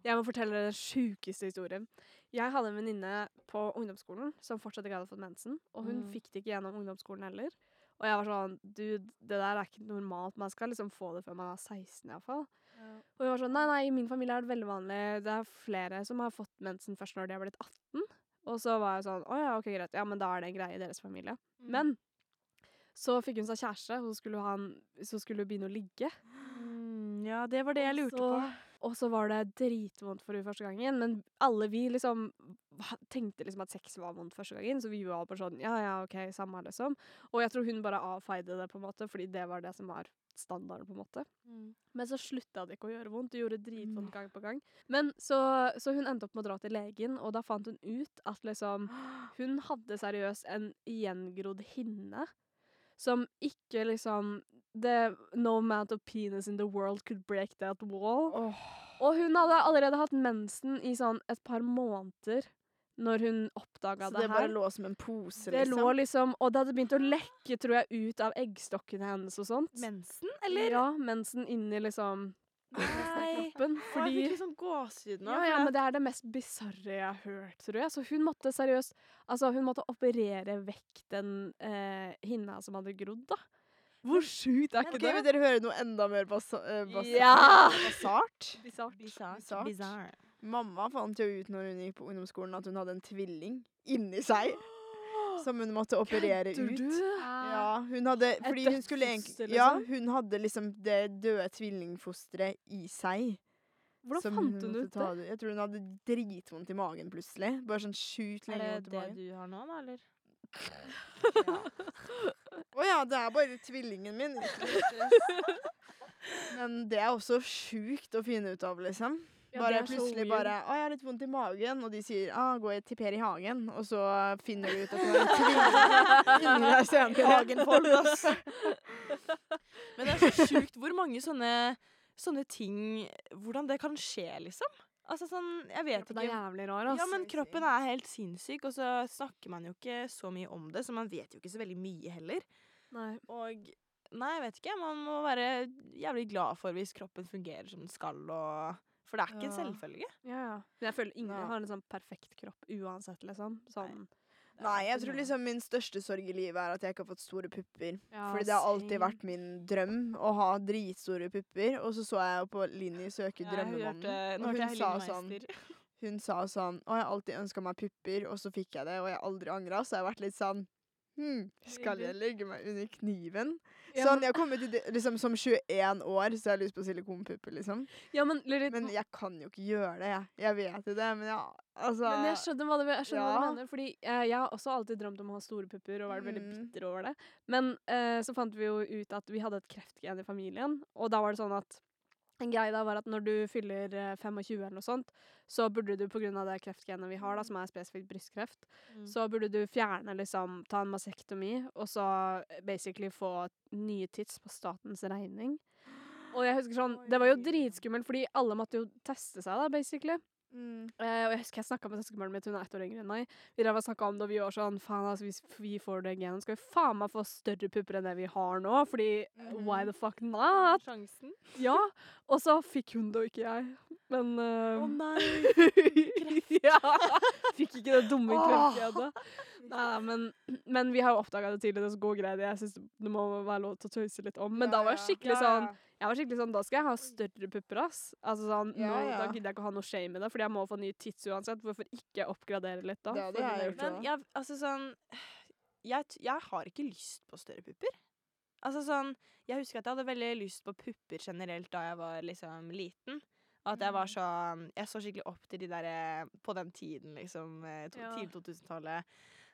Jeg må fortelle den sjukeste historien. Jeg hadde en venninne på ungdomsskolen som fortsatt ikke hadde fått mensen. Og hun Mm. fikk det ikke gjennom ungdomsskolen heller. Og jeg var sånn Dude, det der er ikke normalt. Man skal liksom få det før man er 16 iallfall. Og hun var sånn Nei, nei, i min familie er det veldig vanlig. Det er flere som har fått mensen først når de har blitt 18. Og så var jeg sånn Å ja, ok, greit. Ja, men da er det en greie i deres familie. Men så fikk hun seg kjæreste, og så skulle, han, så skulle hun begynne å ligge. Mm, ja, det var det jeg lurte så, på. Og så var det dritvondt for henne første gangen, men alle vi liksom tenkte liksom at sex var vondt første gangen, så vi var bare sånn ja, ja, OK, samme, liksom. Og jeg tror hun bare avfeide det, på en måte, fordi det var det som var standarden, på en måte. Mm. Men så slutta det ikke å gjøre vondt. Det gjorde dritvondt gang på gang. Men så, så hun endte opp med å dra til legen, og da fant hun ut at liksom Hun hadde seriøst en gjengrodd hinne som ikke liksom the, No amount of penis in the world could break that wall. Oh. Og hun hadde allerede hatt mensen i sånn et par måneder når hun oppdaga så det, det her. bare lå som en pose, det liksom? lå liksom Og det hadde begynt å lekke, tror jeg, ut av eggstokkene hennes og sånt. Mensen, eller? Ja, mensen inni liksom Nei. kroppen. fordi... jeg fikk litt sånn gåsehud nå. ja, ja, men det er det mest bisarre jeg har hørt, tror jeg. Så hun måtte seriøst Altså, hun måtte operere vekk den eh, hinna som hadde grodd, da. Hvor sjukt er ikke okay, det? dere høre noe enda mer Ja! basart? Bizarre. Mamma fant jo ut når hun gikk på ungdomsskolen at hun hadde en tvilling inni seg. Som hun måtte operere Kødder ut. du? Ja, hun hadde Fordi hun skulle egentlig liksom. Ja, hun hadde liksom det døde tvillingfosteret i seg. Hvordan som fant hun ut det? Jeg tror hun hadde dritvondt i magen plutselig. Bare sånn sjukt Er lenge vondt i det det du har nå, da, eller? Å ja, det er bare tvillingen min. Men det er også sjukt å finne ut av, liksom. Det bare ja, plutselig bare 'Å, jeg har litt vondt i magen', og de sier 'Å, gå til Per i hagen', og så finner du ut at du har en tvilling inni deg senere. Hagenfold, ass. Men det er så sjukt hvor mange sånne, sånne ting Hvordan det kan skje, liksom. Altså sånn, jeg vet Det er jævlig rar, altså. Ja, men kroppen er helt sinnssyk, og så snakker man jo ikke så mye om det, så man vet jo ikke så veldig mye heller. Nei. Og nei, jeg vet ikke. Man må være jævlig glad for hvis kroppen fungerer som den skal, og For det er ikke en selvfølge. Ja, ja. Men jeg føler ingen har en sånn perfekt kropp uansett, liksom. Sånn. Nei, jeg tror liksom min største sorg i livet er at jeg ikke har fått store pupper. Ja, Fordi det har alltid vært min drøm å ha dritstore pupper. Og så så jeg jo på Linni søke Ja, drømmemannen. og hun sa sånn Hun sa sånn Å, jeg har alltid ønska meg pupper, og så fikk jeg det, og jeg har aldri angra. Så jeg har vært litt sånn Hm, skal jeg legge meg under kniven? Ja, sånn, jeg har kommet til liksom Som 21 år så har jeg lyst på silikonpupper, liksom. Ja, men, Men jeg kan jo ikke gjøre det, jeg. Jeg vet jo det, men ja, altså Men jeg skjønner hva du, jeg skjønner hva du mener. Fordi eh, jeg har også alltid drømt om å ha store pupper og vært veldig Mm. bitter over det. Men eh, så fant vi jo ut at vi hadde et kreftgen i familien, og da var det sånn at en greie da var at når du fyller eh, 25 eller noe sånt, så burde du pga. det kreftgenet vi har, da, som er spesifikt brystkreft, Mm. så burde du fjerne liksom Ta en masektomi, og så eh, basically få nye tids på statens regning. Og jeg husker sånn, Det var jo dritskummelt, fordi alle måtte jo teste seg, da, basically. Mm. Eh, og jeg husker jeg snakka med søskenbarnet mitt, hun er ett år yngre enn meg. Vi drev og om det, og vi var sånn Faen, altså, hvis vi får det genet, skal vi faen meg få større pupper enn det vi har nå. Fordi mm. why the fuck not? Sjansen? Ja. Og så fikk hun det, og ikke jeg. Men Å uh, nei! ja. Fikk ikke det dumme kreftet jeg hadde. Nei, men, men vi har jo oppdaga det tidligere, så går greit. Jeg syns det må være lov til å tøyse litt om. Men Ja, da var jeg ja. skikkelig sånn jeg var skikkelig sånn, Da skal jeg ha større pupper, ass. Altså sånn, Ja, nå, ja. Da gidder jeg ikke å ha noe shame i det, fordi jeg må få ny tits uansett. Hvorfor ikke oppgradere litt, da? Det hadde jeg gjort Men jeg, altså sånn jeg, jeg har ikke lyst på større pupper. Altså sånn Jeg husker at jeg hadde veldig lyst på pupper generelt da jeg var liksom liten. At jeg var sånn Jeg så skikkelig opp til de derre På den tiden, liksom. eh, To, Ja. Tidlig 2000-tallet.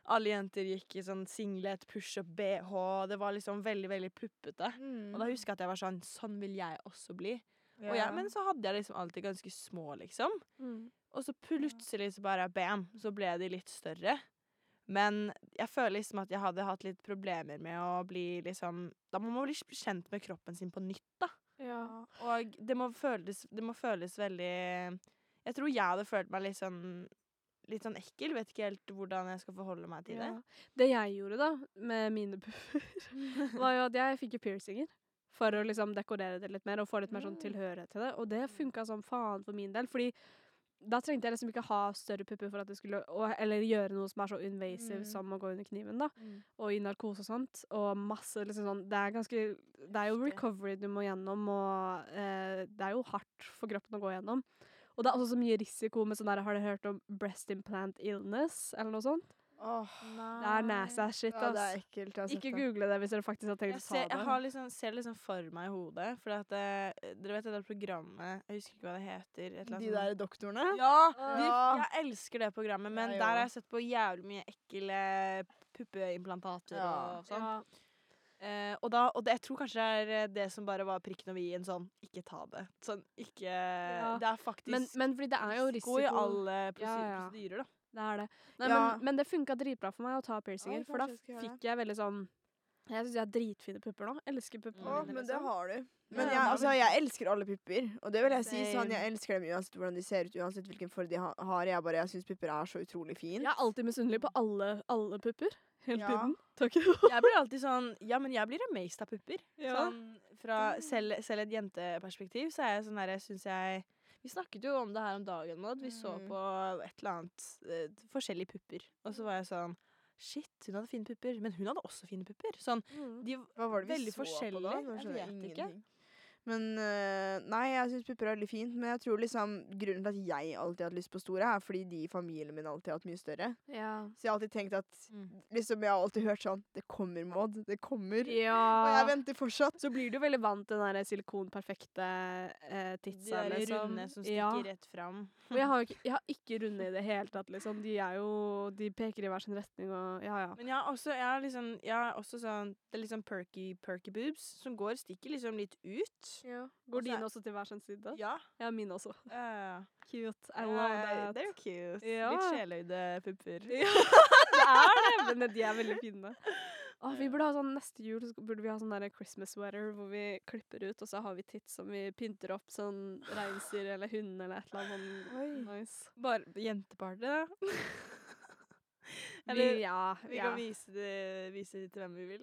Alle jenter gikk i sånn singlet, pushup, bh. Det var liksom veldig, veldig puppete. Mm. Og da husker jeg at jeg var sånn Sånn vil jeg også bli. Ja. Og jeg, men så hadde jeg liksom alltid ganske små, liksom. Mm. Og så plutselig så bare bam, så ble de litt større. Men jeg føler liksom at jeg hadde hatt litt problemer med å bli liksom Da må man bli kjent med kroppen sin på nytt, da. Ja. Og det må føles, det må føles veldig Jeg tror jeg hadde følt meg litt sånn Litt sånn ekkel. Vet ikke helt hvordan jeg skal forholde meg til det. Ja. Det jeg gjorde da, med mine pupper, var jo at jeg fikk jo piercinger. For å liksom dekorere det litt mer og få litt mer sånn Mm. tilhørighet til det. Og det funka som faen for min del. Fordi da trengte jeg liksom ikke ha større pupper for at det skulle og, Eller gjøre noe som er så invasive Mm. som å gå under kniven, da. Mm. Og i narkose og sånt. Og masse liksom sånn Det er ganske Det er jo recovery du må gjennom, og eh, det er jo hardt for kroppen å gå gjennom. Og det er også så mye risiko med sånn der Har du hørt om breast implant illness, eller noe sånt? Åh, Det er NASA-shit, ja, det er ekkelt. Ikke google det hvis dere faktisk har tenkt Jeg, å ser, ta jeg det. Jeg liksom, ser det liksom for meg i hodet. For at eh, Dere vet det der programmet Jeg husker ikke hva det heter. Et eller annet De der doktorene? Ja! Ja. De, jeg elsker det programmet, men ja, der har jeg sett på jævlig mye ekle puppeimplantater Ja. og sånn. Ja. Eh, og da, og det, jeg tror kanskje det er eh, det som bare var prikken over i-en sånn Ikke ta det. Sånn ikke Det er faktisk Men, men fordi det er jo risiko i alle prosedyrer, Ja, ja. da. Det er det. Nei, Ja. men, men det funka dritbra for meg å ta piercinger, Oi, for da jeg fikk jeg veldig sånn Jeg syns jeg har dritfine pupper nå. Elsker puppene mine. men det liksom. har du. Men jeg, altså, jeg elsker alle pupper. Og det vil jeg si sånn, jeg elsker dem uansett hvordan de ser ut, uansett hvilken form de har. Jeg bare, jeg syns pupper er så utrolig fint. Jeg er alltid misunnelig på alle, alle pupper. Hele Ja. tiden. Takk. Jeg blir alltid sånn Ja, men jeg blir amazed av pupper. Ja. Sånn fra selv, selv et jenteperspektiv så er jeg sånn der, syns jeg Vi snakket jo om det her om dagen, Maud. Vi så Mhm. på et eller annet uh, forskjellige pupper. Og så var jeg sånn Shit, hun hadde fine pupper. Men hun hadde også fine pupper. Sånn, de Hva var det vi så på da? Jeg vet ikke. ingenting. Men øh, Nei, jeg syns pupper er veldig fint. Men jeg tror liksom grunnen til at jeg alltid har hatt lyst på store, er fordi de i familien min alltid har hatt mye større. Ja. Så jeg har alltid tenkt at Mm. liksom Jeg har alltid hørt sånn Det kommer, Maud. Det kommer. Og jeg venter fortsatt. Så blir du veldig vant til den der silikonperfekte eh, De titsa, der liksom. runde som stikker Ja. rett fram. Og jeg har, ikke, jeg har ikke runde i det hele tatt, liksom. De er jo De peker i hver sin retning og Ja, ja. Men jeg har også, jeg har liksom, jeg har også sånn Det er sånn perky, perky boobs som går, stikker liksom litt ut. Går også dine også til hver sin side? Ja. Ja, mine også. Uh, Cute. I love that. They're cute. Ja. Litt sjeløyde pupper. Ja, det er det, men de er veldig fine. Åh, vi burde ha sånn Neste jul så burde vi ha sånn der Christmas sweater hvor vi klipper ut, og så har vi tits som vi pynter opp, sånn reinsdyr eller hund eller et eller annet sånn nice. Bare jenteparty, da. Vi, ja, Vi ja. kan vise det, vise det til hvem vi vil.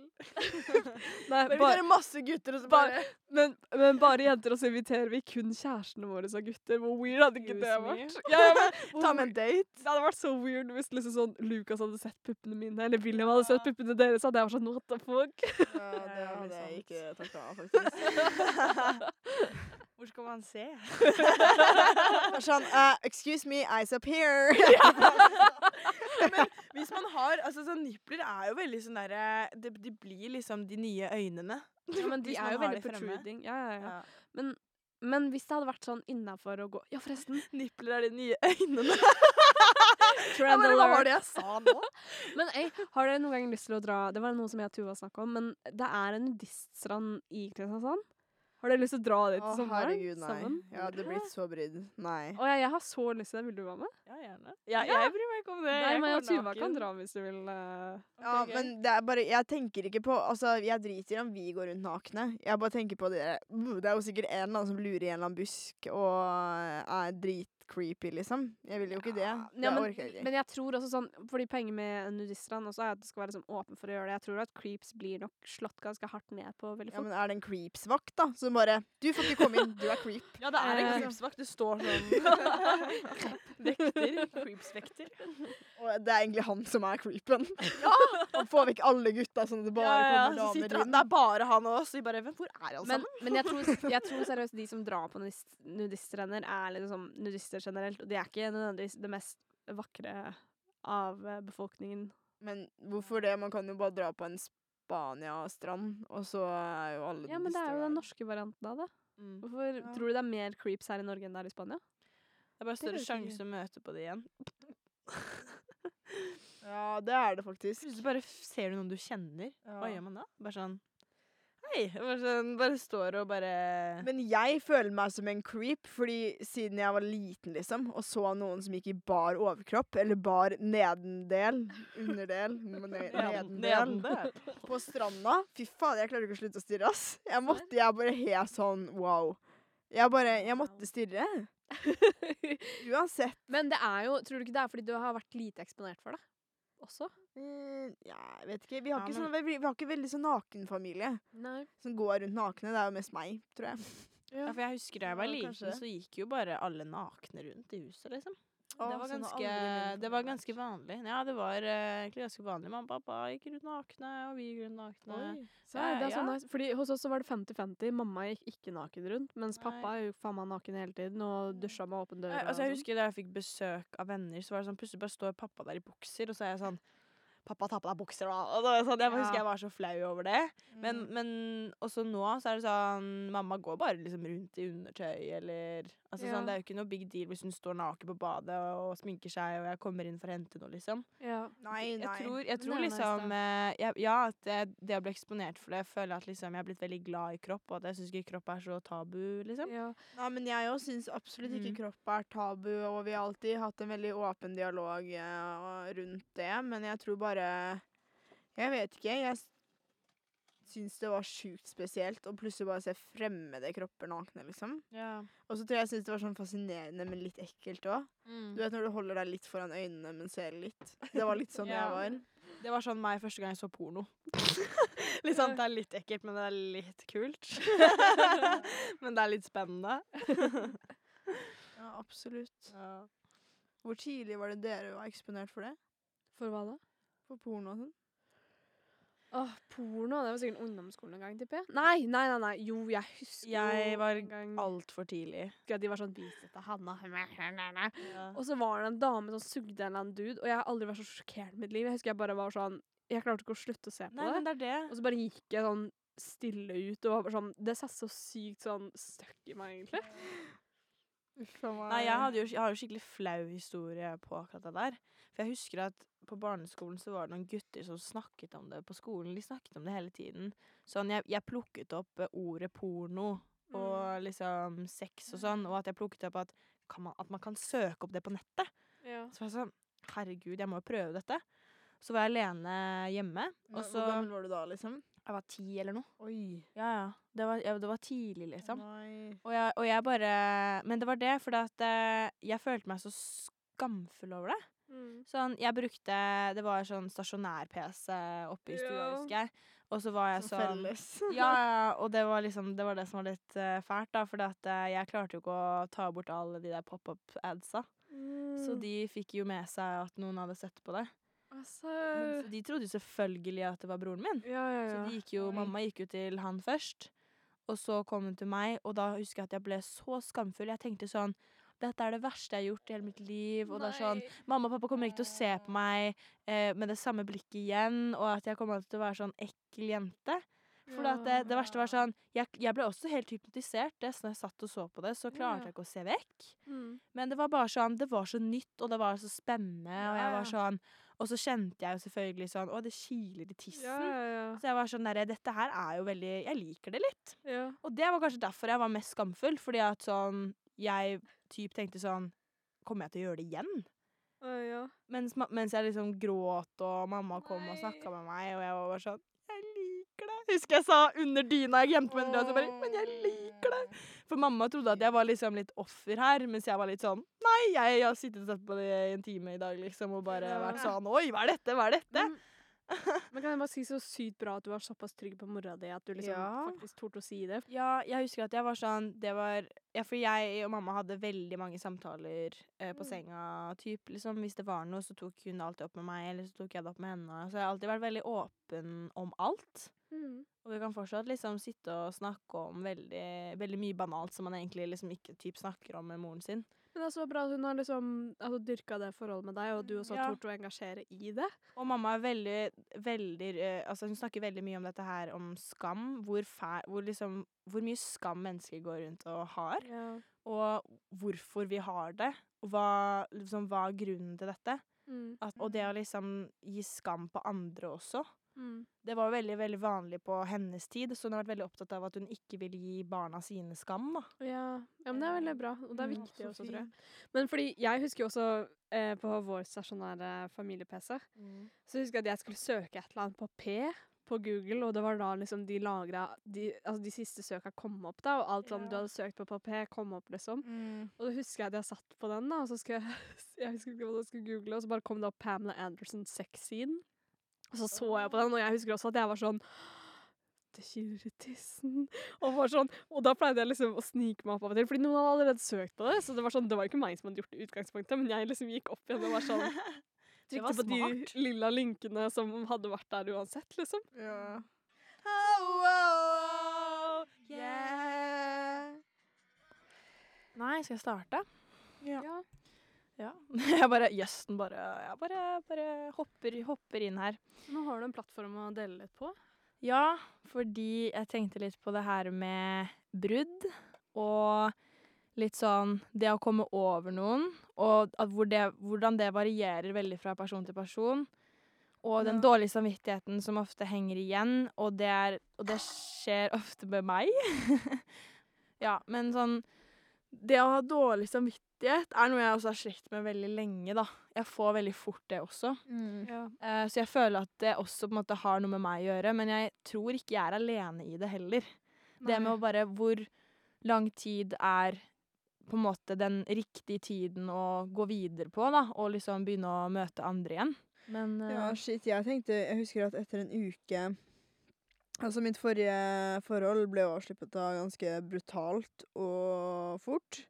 Nei, Men vi bare, tar masse gutter, og så bare, bare men, men bare jenter, og så inviterer vi kun kjærestene våre som gutter. Hvor weird hadde ikke det vært? Ja, ja, men, Ta med en date. Det hadde vært så weird hvis liksom sånn Lucas hadde sett puppene mine, eller William hadde sett puppene deres. Hadde jeg vært sånn what the fuck? Ja, det hadde jeg ikke takka av, faktisk. Hvor skal man se? Sånn uh, Excuse me, eyes up here. Hvis man har altså sånn Nipler er jo veldig sånn derre de, de blir liksom de nye øynene. Ja, men de Hvis er jo veldig protruding. Ja, ja, ja. Ja. Men hvis det hadde vært sånn innafor å gå Ja, forresten. Nipler er de nye øynene. Ja, men hva var det jeg sa nå? Men ei, har dere noen gang lyst til å dra Det var noe som jeg og Tuva snakka om, men det er en nudiststrand i Kristiansand. Har dere lyst til å dra dit til sommeren? herregud, nei. Sammen? Jeg hadde blitt så brydd. Nei. Å ja, jeg har så lyst til det. Vil du være med? Ja, gjerne. Ja, jeg bryr meg ikke om det. Nei, Jeg men jeg og Tuva kan dra hvis du vil. Uh... Ja, okay, men det er bare Jeg tenker ikke på Altså, jeg driter i om vi går rundt nakne. Jeg bare tenker på det Det er jo sikkert en eller annen som lurer i en eller annen busk og er dritcreepy, liksom. Jeg vil jo ikke det. Det Ja, men, orker jeg ikke. men jeg tror også sånn Fordi poenget med en også er at det skal være liksom åpen for å gjøre det. Jeg tror at creeps blir nok slått ganske hardt ned på veldig ja, men er det en creeps-vakt, da? Som bare Du får ikke komme inn, du er creep. Ja, det er en Eh. creepsvakt. Det står sånn Vekter. Creepsvekter. Og det er egentlig han som er creepen. ja! Han får vekk alle gutta, sånn at det bare ja, ja, kommer damer han, inn. det er bare han og oss. Vi bare hvor er alle Men, sammen? men jeg, tror, jeg tror seriøst de som drar på nudist- nudiststrender, er liksom nudister generelt. Og de er ikke nødvendigvis det mest vakre av eh, befolkningen. Men hvorfor det? Man kan jo bare dra på en Spania-strand, og så er jo alle Ja, men det er jo den norske varianten av det. Mm. Hvorfor Ja. tror du det er mer creeps her i Norge enn det er i Spania? Det er bare større sjanse å møte på det igjen. Ja, det er det faktisk. Plutselig bare ser du noen du kjenner. Hva gjør man da? Bare sånn Hei! Bare, sånn, bare står og bare Men jeg føler meg som en creep, fordi siden jeg var liten, liksom, og så noen som gikk i bar overkropp, eller bar nedendel, underdel, nedendel, på stranda Fy faen, jeg klarer ikke å slutte å stirre, ass. Jeg måtte, jeg bare helt sånn wow. Jeg bare Jeg måtte stirre. Uansett. Men det er jo Tror du ikke det er fordi du har vært lite eksponert for det? Også? Eh, ja, jeg vet ikke. Vi har, Ja, ikke, men- sånn, vi, vi har ikke veldig sånn nakenfamilie Nei. som går rundt nakne. Det er jo mest meg, tror jeg. Ja, for jeg husker da jeg var Ja, liten, kanskje. så gikk jo bare alle nakne rundt i huset, liksom. Å, det var sånn ganske, det var ganske vanlig. Ja, det var eh, egentlig ganske vanlig. Mamma og pappa gikk rundt nakne, og vi gikk rundt nakne. Så, Ja, det er sånn ja. nice. Fordi hos oss så var det 50-50. Mamma gikk ikke naken rundt, mens pappa er jo faen meg naken hele tiden og dusja med åpen dør. Altså, jeg sånn. husker da jeg fikk besøk av venner, så var det sånn plutselig bare står pappa der i bukser, og så er jeg sånn Pappa, ta på deg bukser, da. Og sånn, jeg husker jeg var så flau over det. Men, Mm. men også nå så er det sånn Mamma går bare liksom rundt i undertøy eller Altså Ja. sånn, Det er jo ikke noe big deal hvis hun står naken på badet og, og sminker seg, og jeg kommer inn for å hente noe, liksom. ja. Nei, nei. Jeg tror, jeg tror er liksom eh, jeg, Ja, at det, det å bli eksponert for det Jeg føler at liksom jeg er blitt veldig glad i kropp, og at jeg syns ikke kropp er så tabu, liksom. ja. Nei, men jeg òg syns absolutt ikke mm. kropp er tabu, og vi har alltid hatt en veldig åpen dialog eh, rundt det, men jeg tror bare Jeg vet ikke. Jeg syns det var sjukt spesielt å plutselig bare se fremmede kropper nakne, liksom. Ja. Og så tror jeg jeg syns det var sånn fascinerende, men litt ekkelt òg. Mm. Du vet når du holder deg litt foran øynene, men ser litt. Det var litt sånn Ja. jeg var. Det var sånn meg første gang jeg så porno. litt sånn, Det er litt ekkelt, men det er litt kult. men det er litt spennende. Ja, absolutt. Ja. Hvor tidlig var det dere var eksponert for det? For hva da? På porno og sånn. Åh, porno. Det var sikkert ungdomsskolen en gang, tipper jeg. Nei, nei, nei, nei. Jo, jeg husker Jeg var en gang Altfor tidlig. at de var sånn bisete. Hanna. Ja. Og så var det en dame som sugde en eller annen dude, og jeg har aldri vært så sjokkert i mitt liv. Jeg husker jeg bare var sånn Jeg klarte ikke å slutte å se på Nei, det. men det er det. Og så bare gikk jeg sånn stille ut og var bare sånn Det satt så sykt sånn støkk i meg, egentlig. Uff a meg. Nei, jeg, jo, jeg har jo skikkelig flau historie på akkurat det der. For jeg husker at på barneskolen så var det noen gutter som snakket om det på skolen. De snakket om det hele tiden. Sånn, jeg, jeg plukket opp eh, ordet porno og liksom sex og sånn, og at jeg plukket opp at, kan man, at man kan søke opp det på nettet. Ja. Så var jeg sånn Herregud, jeg må jo prøve dette. Så var jeg alene hjemme, og så hvor gammel var du da, liksom? Jeg var ti eller noe. Oi. Ja, ja. Det var, ja, det var tidlig, liksom. Og jeg, og jeg bare Men det var det, at eh, jeg følte meg så skamfull over det. Mm. Sånn, jeg brukte Det var sånn stasjonær-PC oppe i stua, Ja. husker jeg. Og så var jeg sånn felles. Ja, ja, og det var liksom Det var det som var litt uh, fælt, da. For jeg klarte jo ikke å ta bort alle de der pop-up-adsa. Så Mm. de fikk jo med seg at noen hadde sett på det. Altså Men, så de trodde jo selvfølgelig at det var broren min. Ja, ja, Så gikk jo, mamma gikk jo til han først, og så kom hun til meg, og da husker jeg at jeg ble så skamfull. Jeg tenkte sånn dette er det verste jeg har gjort i hele mitt liv. Og det er sånn, Mamma og pappa kommer ikke til å se på meg eh, med det samme blikket igjen, og at jeg kommer til å være sånn ekkel jente. For det, det verste var sånn jeg, jeg ble også helt hypnotisert. Det, så når jeg satt og så på det, så klarte jeg ikke å se vekk. Mm. Men det var bare sånn, det var så nytt, og det var så spennende, og jeg var sånn Og så kjente jeg jo selvfølgelig sånn Å, det kiler i tissen. Ja, ja, ja. Så jeg var sånn derre Dette her er jo veldig Jeg liker det litt. ja. Og det var kanskje derfor jeg var mest skamfull, fordi at sånn Jeg typ tenkte sånn Kommer jeg til å gjøre det igjen? Uh, ja. Mens, mens jeg liksom gråt, og mamma kom og snakka med meg, og jeg var bare sånn Jeg liker det. Husker jeg sa under dyna jeg gjemte meg under dyna, bare Men jeg liker det. For mamma trodde at jeg var liksom litt offer her, mens jeg var litt sånn Nei, jeg, har sittet og sett på det i en time i dag, liksom, og bare vært sånn Oi, hva er dette? Hva er dette? Men, men kan jeg bare si så sykt bra at du var såpass trygg på mora di at du liksom Ja. faktisk torde å si det. Ja, jeg husker at jeg var sånn Det var Ja, for jeg og mamma hadde veldig mange samtaler eh, på Mm. senga. Typ, liksom, hvis det var noe, så tok hun alltid opp med meg, eller så tok jeg det opp med henne. Så jeg har alltid vært veldig åpen om alt. Og vi kan fortsatt liksom sitte og snakke om veldig, veldig mye banalt som man egentlig liksom ikke typ snakker om med moren sin. Men det er så bra at hun har liksom altså, dyrka det forholdet med deg, og du også har Ja. tort å engasjere i det. Og mamma er veldig, veldig eh, Altså hun snakker veldig mye om dette her om skam. Hvor, fær, hvor, liksom, hvor mye skam mennesker går rundt og har. Og hvorfor vi har det. Og hva, liksom, hva er grunnen til dette. Mm. At, og det å liksom gi skam på andre også. Mm. Det var veldig veldig vanlig på hennes tid, så hun har vært veldig opptatt av at hun ikke vil gi barna sine skam. da. Ja. ja, men det er veldig bra, og det er Mm, viktig så også, tror jeg. Men fordi jeg husker jo også eh, på vår stasjonære familie-PC, så husker jeg at jeg skulle søke et eller annet på P på Google, og det var da liksom de lagra de, Altså de siste søka kom opp, da, og alt som du hadde søkt på på P, kom opp, liksom. Og da husker jeg at jeg satt på den, da, og så skulle jeg Jeg husker ikke hva jeg skulle google, og så bare kom det opp Pamela Anderson sex scene. Og så så jeg på den, og jeg husker også at jeg var sånn Det kiler i tissen. Og, var sånn, og da pleide jeg liksom å snike meg opp av og til, fordi noen hadde allerede søkt på det. Så det var sånn, det var ikke meg som hadde gjort det i utgangspunktet, men jeg liksom gikk opp igjen og var sånn Trykte på de lilla linkene som hadde vært der uansett, liksom. Ja. Nei, skal jeg starte? Ja. Ja. Jeg bare Jøss, den bare Jeg bare, bare hopper, hopper inn her. Nå har du en plattform å dele litt på. Ja, fordi jeg tenkte litt på det her med brudd, og litt sånn det å komme over noen, og hvor det, hvordan det varierer veldig fra person til person. Og den Ja. dårlige samvittigheten som ofte henger igjen, og det, er, og det skjer ofte med meg. ja, men sånn Det å ha dårlig samvittighet er noe jeg også har slitt med veldig lenge, da. Jeg får veldig fort det også. Mm. Ja. Uh, så jeg føler at det også på en måte har noe med meg å gjøre, men jeg tror ikke jeg er alene i det heller. Det med å bare Hvor lang tid er på en måte den riktige tiden å gå videre på, da, og liksom begynne å møte andre igjen. Men uh, Ja, shit, jeg tenkte Jeg husker at etter en uke Altså, mitt forrige forhold ble jo avsluppet da ganske brutalt og fort.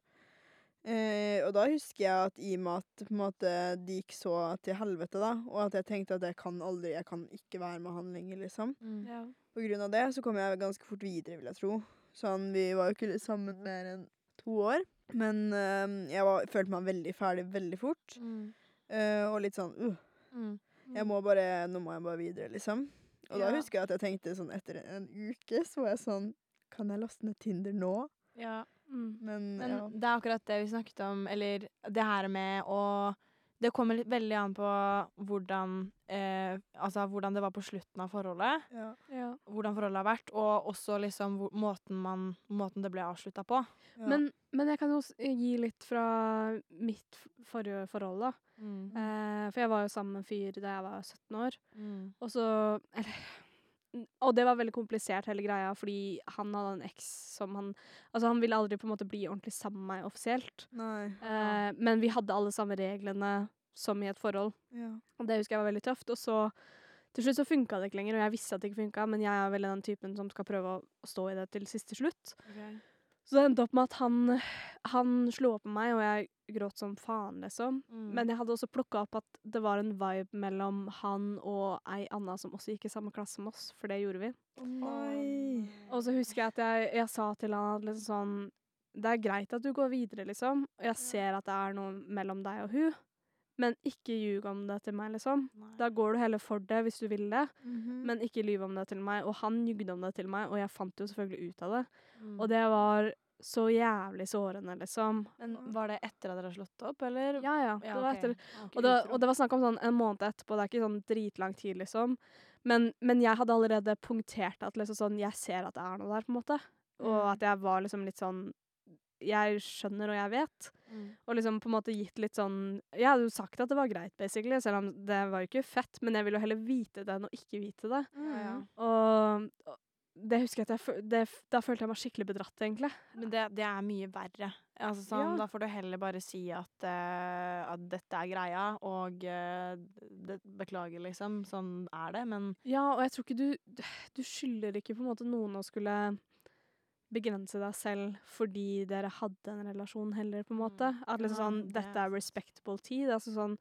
Eh, og da husker jeg at i og med at på en måte, det gikk så til helvete, da, og at jeg tenkte at jeg kan aldri, jeg kan ikke være med han lenger, liksom. Mm. Ja. På grunn av det så kom jeg ganske fort videre, vil jeg tro. Sånn, vi var jo ikke sammen mer enn to år. Men eh, jeg var, følte meg veldig ferdig veldig fort. Mm. eh, og litt sånn uh, Mm. jeg må bare, Nå må jeg bare videre, liksom. Og da husker jeg at jeg tenkte sånn etter en uke, så var jeg sånn Kan jeg laste ned Tinder nå? Ja. Mm. Men, Men det er akkurat det vi snakket om, eller det her med å Det kommer litt veldig an på hvordan eh, Altså hvordan det var på slutten av forholdet. ja. Ja. Hvordan forholdet har vært, og også liksom hvor, måten, man, måten det ble avslutta på. ja. Men, men jeg kan jo gi litt fra mitt forrige forhold, da. Mm. Eh, for jeg var jo sammen med en fyr da jeg var 17 år. Mm. Og så Eller Og det var veldig komplisert, hele greia, fordi han hadde en eks som han Altså, han ville aldri på en måte bli ordentlig sammen med meg offisielt. Nei. Eh, men vi hadde alle samme reglene som i et forhold. Ja. Og det husker jeg var veldig tøft. Og så til slutt så funka det ikke lenger, og jeg visste at det ikke funka, men jeg er vel den typen som skal prøve å stå i det til siste slutt. Så det endte opp med at han, han slo opp med meg, og jeg gråt som faen, liksom. Mm. Men jeg hadde også plukka opp at det var en vibe mellom han og ei anna som også gikk i samme klasse som oss, for det gjorde vi. Oh, nei. Og så husker jeg at jeg, jeg sa til han at liksom sånn Det er greit at du går videre, liksom. Og jeg ser at det er noe mellom deg og hun, men ikke ljug om det til meg, liksom. Nei. Da går du heller for det hvis du vil det, Mhm. men ikke lyv om det til meg. Og han jugde om det til meg, og jeg fant jo selvfølgelig ut av det. Mm. Og det var så jævlig sårende, liksom. Men var det etter at dere har slått opp, eller? Ja, ja. Det var ok. etter Og det, og det var snakk om sånn en måned etterpå, det er ikke sånn dritlang tid, liksom. Men, men jeg hadde allerede punktert at liksom sånn, jeg ser at det er noe der, på en måte. Og Mm. at jeg var liksom litt sånn Jeg skjønner og jeg vet. Mm. Og liksom på en måte gitt litt sånn Jeg hadde jo sagt at det var greit, basically, selv om det var jo ikke fett, men jeg ville jo heller vite det enn å ikke vite det. Ja, ja. Og, og det husker jeg at jeg, det, Da følte jeg meg skikkelig bedratt, egentlig. Men det, det er mye verre. Altså, sånn, Ja. Da får du heller bare si at, uh, at dette er greia, og uh, det, beklager, liksom. Sånn er det, men Ja, og jeg tror ikke du Du skylder ikke på en måte noen å skulle begrense deg selv fordi dere hadde en relasjon heller, på en måte. Mm. At liksom sånn Dette er respectable tid. Altså sånn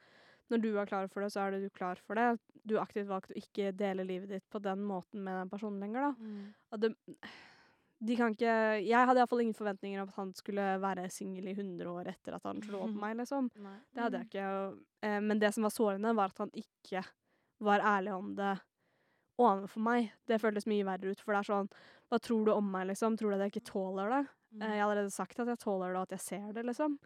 Når du er klar for det, så er det du klar for det. Du har aktivt valgt å ikke dele livet ditt på den måten med den personen lenger, da. At det, de kan ikke Jeg hadde iallfall ingen forventninger om at han skulle være singel i 100 år etter at han slo opp meg, liksom. Nei. Det hadde jeg ikke. Eh, men det som var sårende, var at han ikke var ærlig om det overfor meg. Det føltes mye verre ut, for det er sånn Hva tror du om meg, liksom? Tror du at jeg ikke tåler det? Eh, jeg har allerede sagt at jeg tåler det, og at jeg ser det, liksom.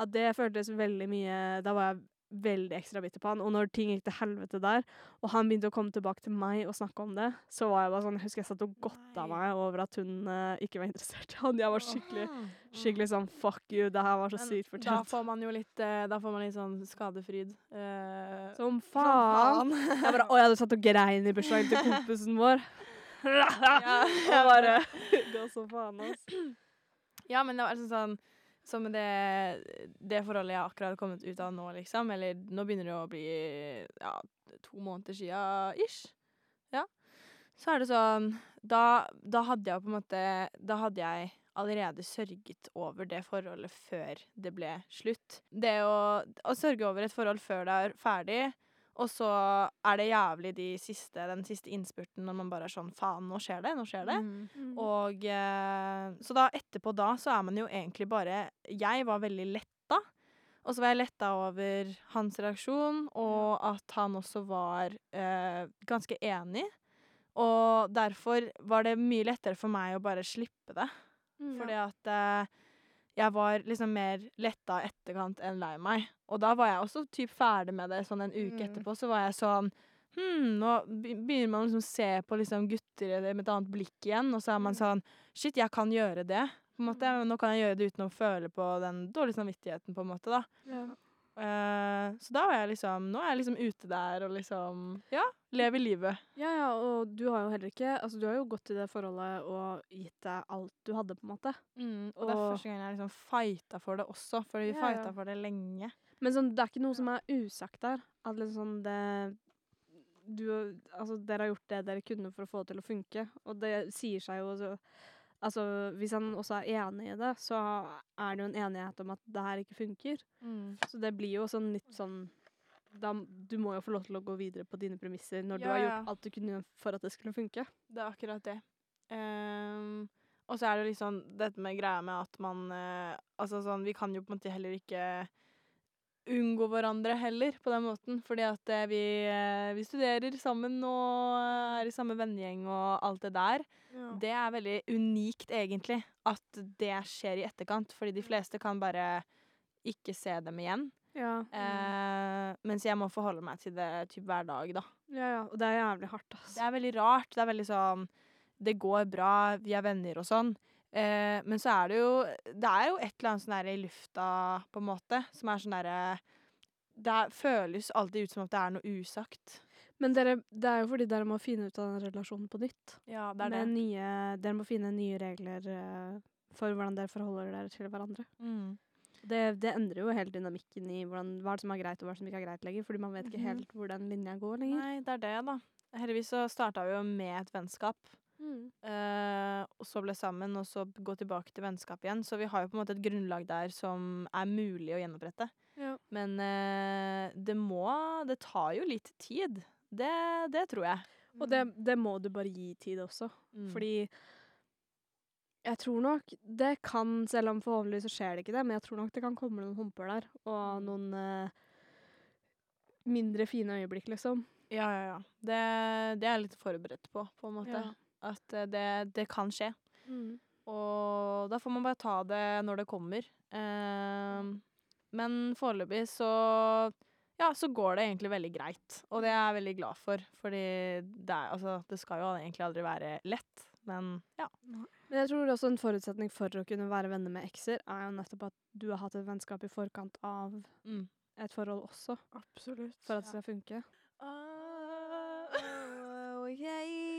At det føltes veldig mye Da var jeg veldig ekstra bitter på han. Og når ting gikk til helvete der, og han begynte å komme tilbake til meg og snakke om det, så var jeg bare sånn Jeg husker jeg satt og godta meg over at hun uh, ikke var interessert i han. Jeg var skikkelig Ah. Skikkelig sånn fuck you, det her var så Men fortjent. Da får man jo litt uh, Da får man litt sånn skadefryd. Uh, Som som faen. Jeg bare, Å, jeg hadde satt og grein i bursdagen til kompisen vår. Jeg bare Gå så faen, ass. Ja, men det var altså sånn Som med det, det forholdet jeg akkurat har kommet ut av nå, liksom. Eller nå begynner det å bli ja, to måneder sia ish. Ja. Så er det sånn da, da hadde jeg på en måte Da hadde jeg allerede sørget over det forholdet før det ble slutt. Det å, å sørge over et forhold før det er ferdig, og så er det jævlig de siste, den siste innspurten når man bare er sånn Faen, nå skjer det, nå skjer det. Mm. Og eh, Så da etterpå da så er man jo egentlig bare Jeg var veldig letta. Og så var jeg letta over hans reaksjon, og at han også var eh, ganske enig. Og derfor var det mye lettere for meg å bare slippe det. Mm. Fordi at eh, jeg var liksom mer letta i etterkant enn lei meg. Og da var jeg også typ ferdig med det sånn en uke Mm. etterpå. Så var jeg sånn Hm, nå begynner man liksom å se på liksom gutter med et annet blikk igjen, og så er man sånn Shit, jeg kan gjøre det. På en måte. Nå kan jeg gjøre det uten å føle på den dårlige samvittigheten, på en måte, da. Ja. Eh, så da var jeg liksom Nå er jeg liksom ute der og liksom Ja, lever livet. ja, ja, og du har jo heller ikke Altså, du har jo gått i det forholdet og gitt deg alt du hadde, på en måte. Mm, og det er første gang jeg liksom fighta for det også, for vi Ja, fighta ja. for det lenge. Men sånn, det er ikke noe som er usagt der. At liksom sånn det du, altså, Dere har gjort det dere kunne for å få det til å funke, og det sier seg jo så Altså, hvis han også er enig i det, så er det jo en enighet om at det her ikke funker. Mm. Så det blir jo sånn litt sånn da, Du må jo få lov til å gå videre på dine premisser når du har gjort alt du kunne for at det skulle funke. Det er akkurat det. Um, og så er det jo liksom dette med greia med at man uh, Altså sånn, vi kan jo på en måte heller ikke unngå hverandre heller, på den måten. Fordi at eh, vi, eh, vi studerer sammen og er i samme vennegjeng og alt det der. Det er veldig unikt, egentlig, at det skjer i etterkant. Fordi de fleste kan bare ikke se dem igjen. Ja. Eh, mens jeg må forholde meg til det typ hver dag, da. ja, ja. Og det er jævlig hardt, altså. Det er veldig rart. Det er veldig sånn Det går bra, vi er venner og sånn. Eh, men så er det jo Det er jo et eller annet sånn der i lufta, på en måte, som er sånn derre Det er- føles alltid ut som at det er noe usagt. Men dere, det er jo fordi dere må finne ut av den relasjonen på nytt. Ja, det er det. Nye, dere må finne nye regler eh, for hvordan dere forholder dere til hverandre. Mm. Det, det endrer jo hele dynamikken i hvordan, hva som er greit og hva som ikke er greit lenger. Fordi man vet ikke Mhm. helt hvor den linja går lenger. Nei, det er det, da. Heldigvis så starta vi jo med et vennskap. Mm. Uh, og så ble sammen, og så gå tilbake til vennskap igjen. Så vi har jo på en måte et grunnlag der som er mulig å gjenopprette. Ja. Men uh, det må Det tar jo litt tid. Det, det tror jeg. Og det, det må du bare gi tid også. Mm. Fordi jeg tror nok det kan, selv om forhåpentligvis så skjer det ikke det, men jeg tror nok det kan komme noen humper der, og Mm. noen uh, mindre fine øyeblikk, liksom. Ja, ja, ja. Det, det er jeg litt forberedt på, på en måte. Ja. At eh, det, det kan skje. Og da får man bare ta det når det kommer. Eh, men foreløpig så ja, så går det egentlig veldig greit. Og det er jeg veldig glad for. Fordi det, er, altså, det skal jo egentlig aldri være lett. Men ja. Men jeg tror også en forutsetning for å kunne være venner med ekser, er jo nettopp at du har hatt et vennskap i forkant av Mm. et forhold også, Absolutt. for at det skal funke.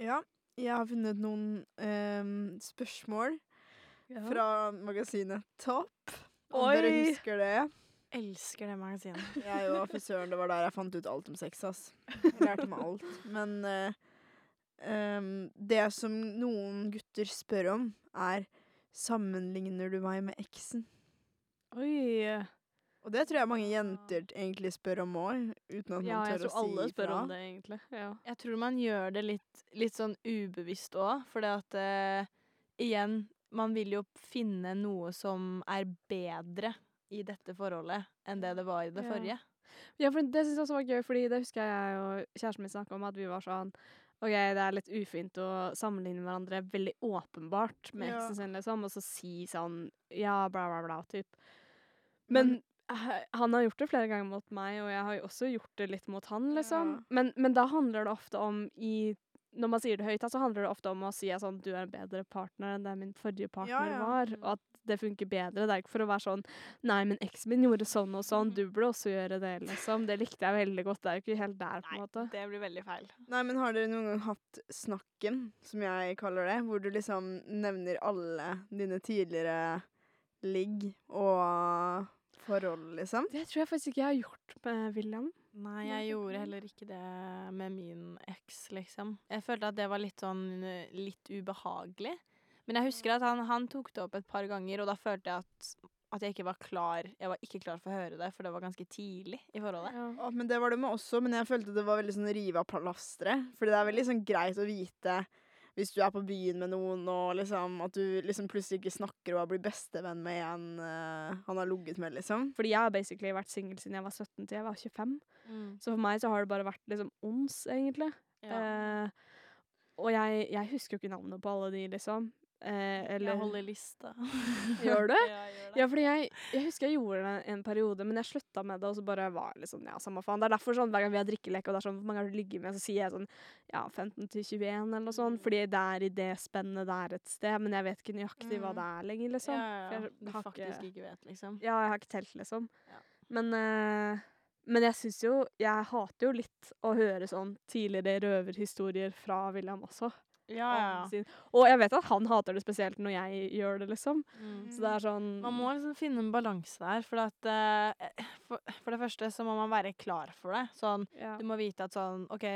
Ja, jeg har funnet noen um, spørsmål fra magasinet Topp. Om dere husker det? Elsker det magasinet. Jeg er jo affisøren, det var der jeg fant ut alt om sex, ass. Jeg lærte meg alt. Men uh, um, det som noen gutter spør om, er Sammenligner du meg med eksen? Oi! Og det tror jeg mange jenter egentlig spør om òg, uten at man Ja, jeg tør tror å si alle spør ifra. om det, egentlig. Ja. Jeg tror man gjør det litt, litt sånn ubevisst òg, det at eh, igjen, man vil jo finne noe som er bedre i dette forholdet enn det det var i det Ja. forrige. Ja, for det syns jeg også var gøy, fordi det husker jeg og kjæresten min snakka om, at vi var sånn OK, det er litt ufint å sammenligne hverandre veldig åpenbart med eksen sin, liksom, og så si sånn ja, bla, bla, bla, typ. Men han har gjort det flere ganger mot meg, og jeg har jo også gjort det litt mot han, liksom. Ja. Men, men da handler det ofte om i Når man sier det høyt, da, så handler det ofte om å si at sånn, du er en bedre partner enn det min forrige partner ja. var, og at det funker bedre. Det er ikke for å være sånn Nei, men eksen min gjorde sånn og sånn, du burde også gjøre det, liksom. Det likte jeg veldig godt. Det er jo ikke helt der, på en måte. det blir veldig feil. Nei, men har dere noen gang hatt snakken, som jeg kaller det, hvor du liksom nevner alle dine tidligere ligg og forhold, liksom? Det tror jeg faktisk ikke jeg har gjort med William. Nei, jeg gjorde heller ikke det med min eks, liksom. Jeg følte at det var litt sånn eh, litt ubehagelig. Men jeg husker at han, han tok det opp et par ganger, og da følte jeg at, at jeg ikke var klar Jeg var ikke klar for å høre det, for det var ganske tidlig i forholdet. Å, men det var det med også, men jeg følte det var veldig sånn rive av plasteret. Fordi det er veldig sånn greit å vite hvis du er på byen med noen, og liksom at du liksom plutselig ikke snakker og blir bestevenn med en uh, han har ligget med, liksom. Fordi jeg har basically vært singel siden jeg var 17 til jeg var 25. Så for meg så har det bare vært liksom ons, egentlig. Ja. Uh, og jeg, jeg husker jo ikke navnet på alle de, liksom. Eh, eller Jeg holder lista. Gjør du? ja, gjør. Ja, fordi jeg, jeg husker jeg gjorde det en periode, men jeg slutta med det, og så bare var jeg liksom, ja, samme faen. Det er derfor sånn, hver gang vi har drikkelek, og det er sånn, hvor mange har du ligget med, så sier jeg sånn, ja, 15 til 21 eller noe sånt, fordi det er i det spennet der et sted, men jeg vet ikke nøyaktig hva Mm. det er lenger, liksom. ja, ja, ja. Du har faktisk ikke vet, liksom. Ja, jeg har ikke telt, liksom. Ja. Men, eh, men jeg syns jo Jeg hater jo litt å høre sånn tidligere røverhistorier fra William også. Ja, ja. Sin. Og jeg vet at han hater det spesielt når jeg gjør det, liksom. Mm. Så det er sånn Man må liksom finne en balanse der, for at uh, for, for det første så må man være klar for det. Sånn, ja. du må vite at sånn OK,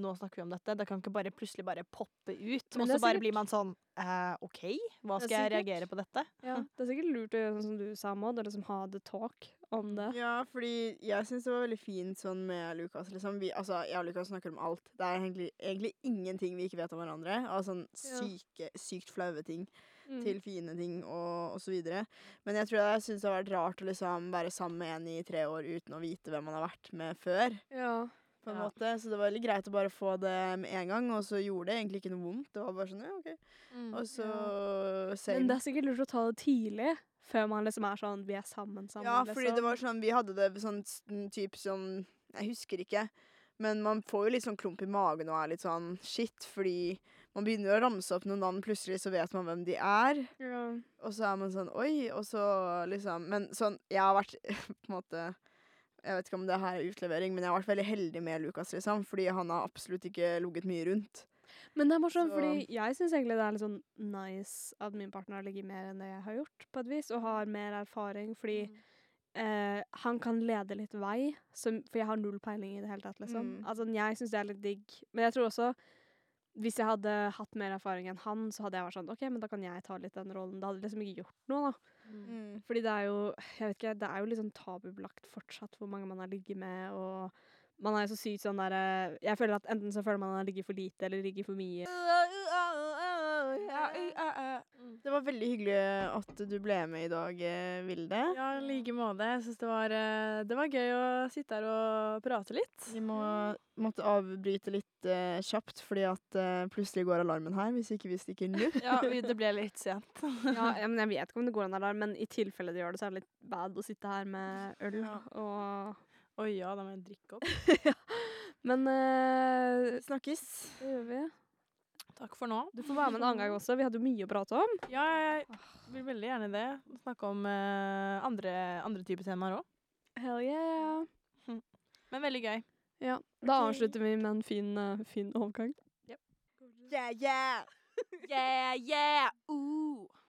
nå snakker vi om dette. Det kan ikke bare plutselig bare poppe ut. Og så bare blir man sånn uh, OK, hva skal jeg reagere på dette? ja. Det er sikkert lurt å gjøre sånn som du sa, Maud, og liksom ha the talk om det. Ja, fordi jeg syns det var veldig fint sånn med Lukas. Liksom. Vi, altså, jeg og Lukas snakker om alt. Det er egentlig, egentlig ingenting vi ikke vet om hverandre. Av sånn Ja. syke, sykt flaue ting Mm. til fine ting og, og så videre. Men jeg tror jeg syns det har vært rart å liksom være sammen med en i tre år uten å vite hvem man har vært med før. Ja. På en Ja. måte. Så det var veldig greit å bare få det med en gang, og så gjorde det egentlig ikke noe vondt. Det var bare sånn, ja, ok. Og så Men det er sikkert lurt å ta det tidlig, før man liksom er sånn Vi er sammen sammen. Ja, fordi liksom. det var sånn, vi hadde det sånn type som Jeg husker ikke. Men man får jo litt sånn klump i magen og er litt sånn shit, fordi man begynner å ramse opp noen navn, plutselig så vet man hvem de er. ja. Og så er man sånn oi, og så liksom Men sånn, jeg har vært på en måte Jeg vet ikke om det her er utlevering, men jeg har vært veldig heldig med Lukas, liksom. Fordi han har absolutt ikke ligget mye rundt. Men det er morsomt, Så- fordi jeg syns egentlig det er litt sånn nice at min partner har ligget mer enn det jeg har gjort, på et vis, og har mer erfaring, fordi eh, han kan lede litt vei, som, for jeg har null peiling i det hele tatt, liksom. Mm. Altså, jeg syns det er litt digg. Men jeg tror også hvis jeg hadde hatt mer erfaring enn han, så hadde jeg vært sånn OK, men da kan jeg ta litt den rollen. Det hadde liksom ikke gjort noe, da. Mm. Fordi det er jo Jeg vet ikke, det er jo litt sånn tabubelagt fortsatt hvor mange man har ligget med, og man er jo så sykt sånn derre Jeg føler at enten så føler man at man ligger for lite eller ligger for mye. Det var veldig hyggelig at du ble med i dag, eh, Vilde. Ja, i like måte. Jeg syns det, var, eh, det var gøy å sitte her og prate litt. Vi må, måtte avbryte litt uh, kjapt, fordi at uh, plutselig går alarmen her hvis ikke vi stikker nå. Ja, det ble litt sent. Ja, ja, men jeg vet ikke om det går en alarm, men i tilfelle det gjør det, så er det litt bad å sitte her med øl Ja. og Oi ja, da må jeg drikke opp. Men uh, Snakkes. det gjør vi. Takk for nå. Du får være med en annen gang også. Vi hadde jo mye å prate om. Ja, jeg vil veldig gjerne det. Snakke om uh, andre, andre typer temaer òg. Hell yeah. Men veldig gøy. Ja, da avslutter vi med en fin, uh, fin overgang. Yeah, yeah! Yeah, yeah, ooh.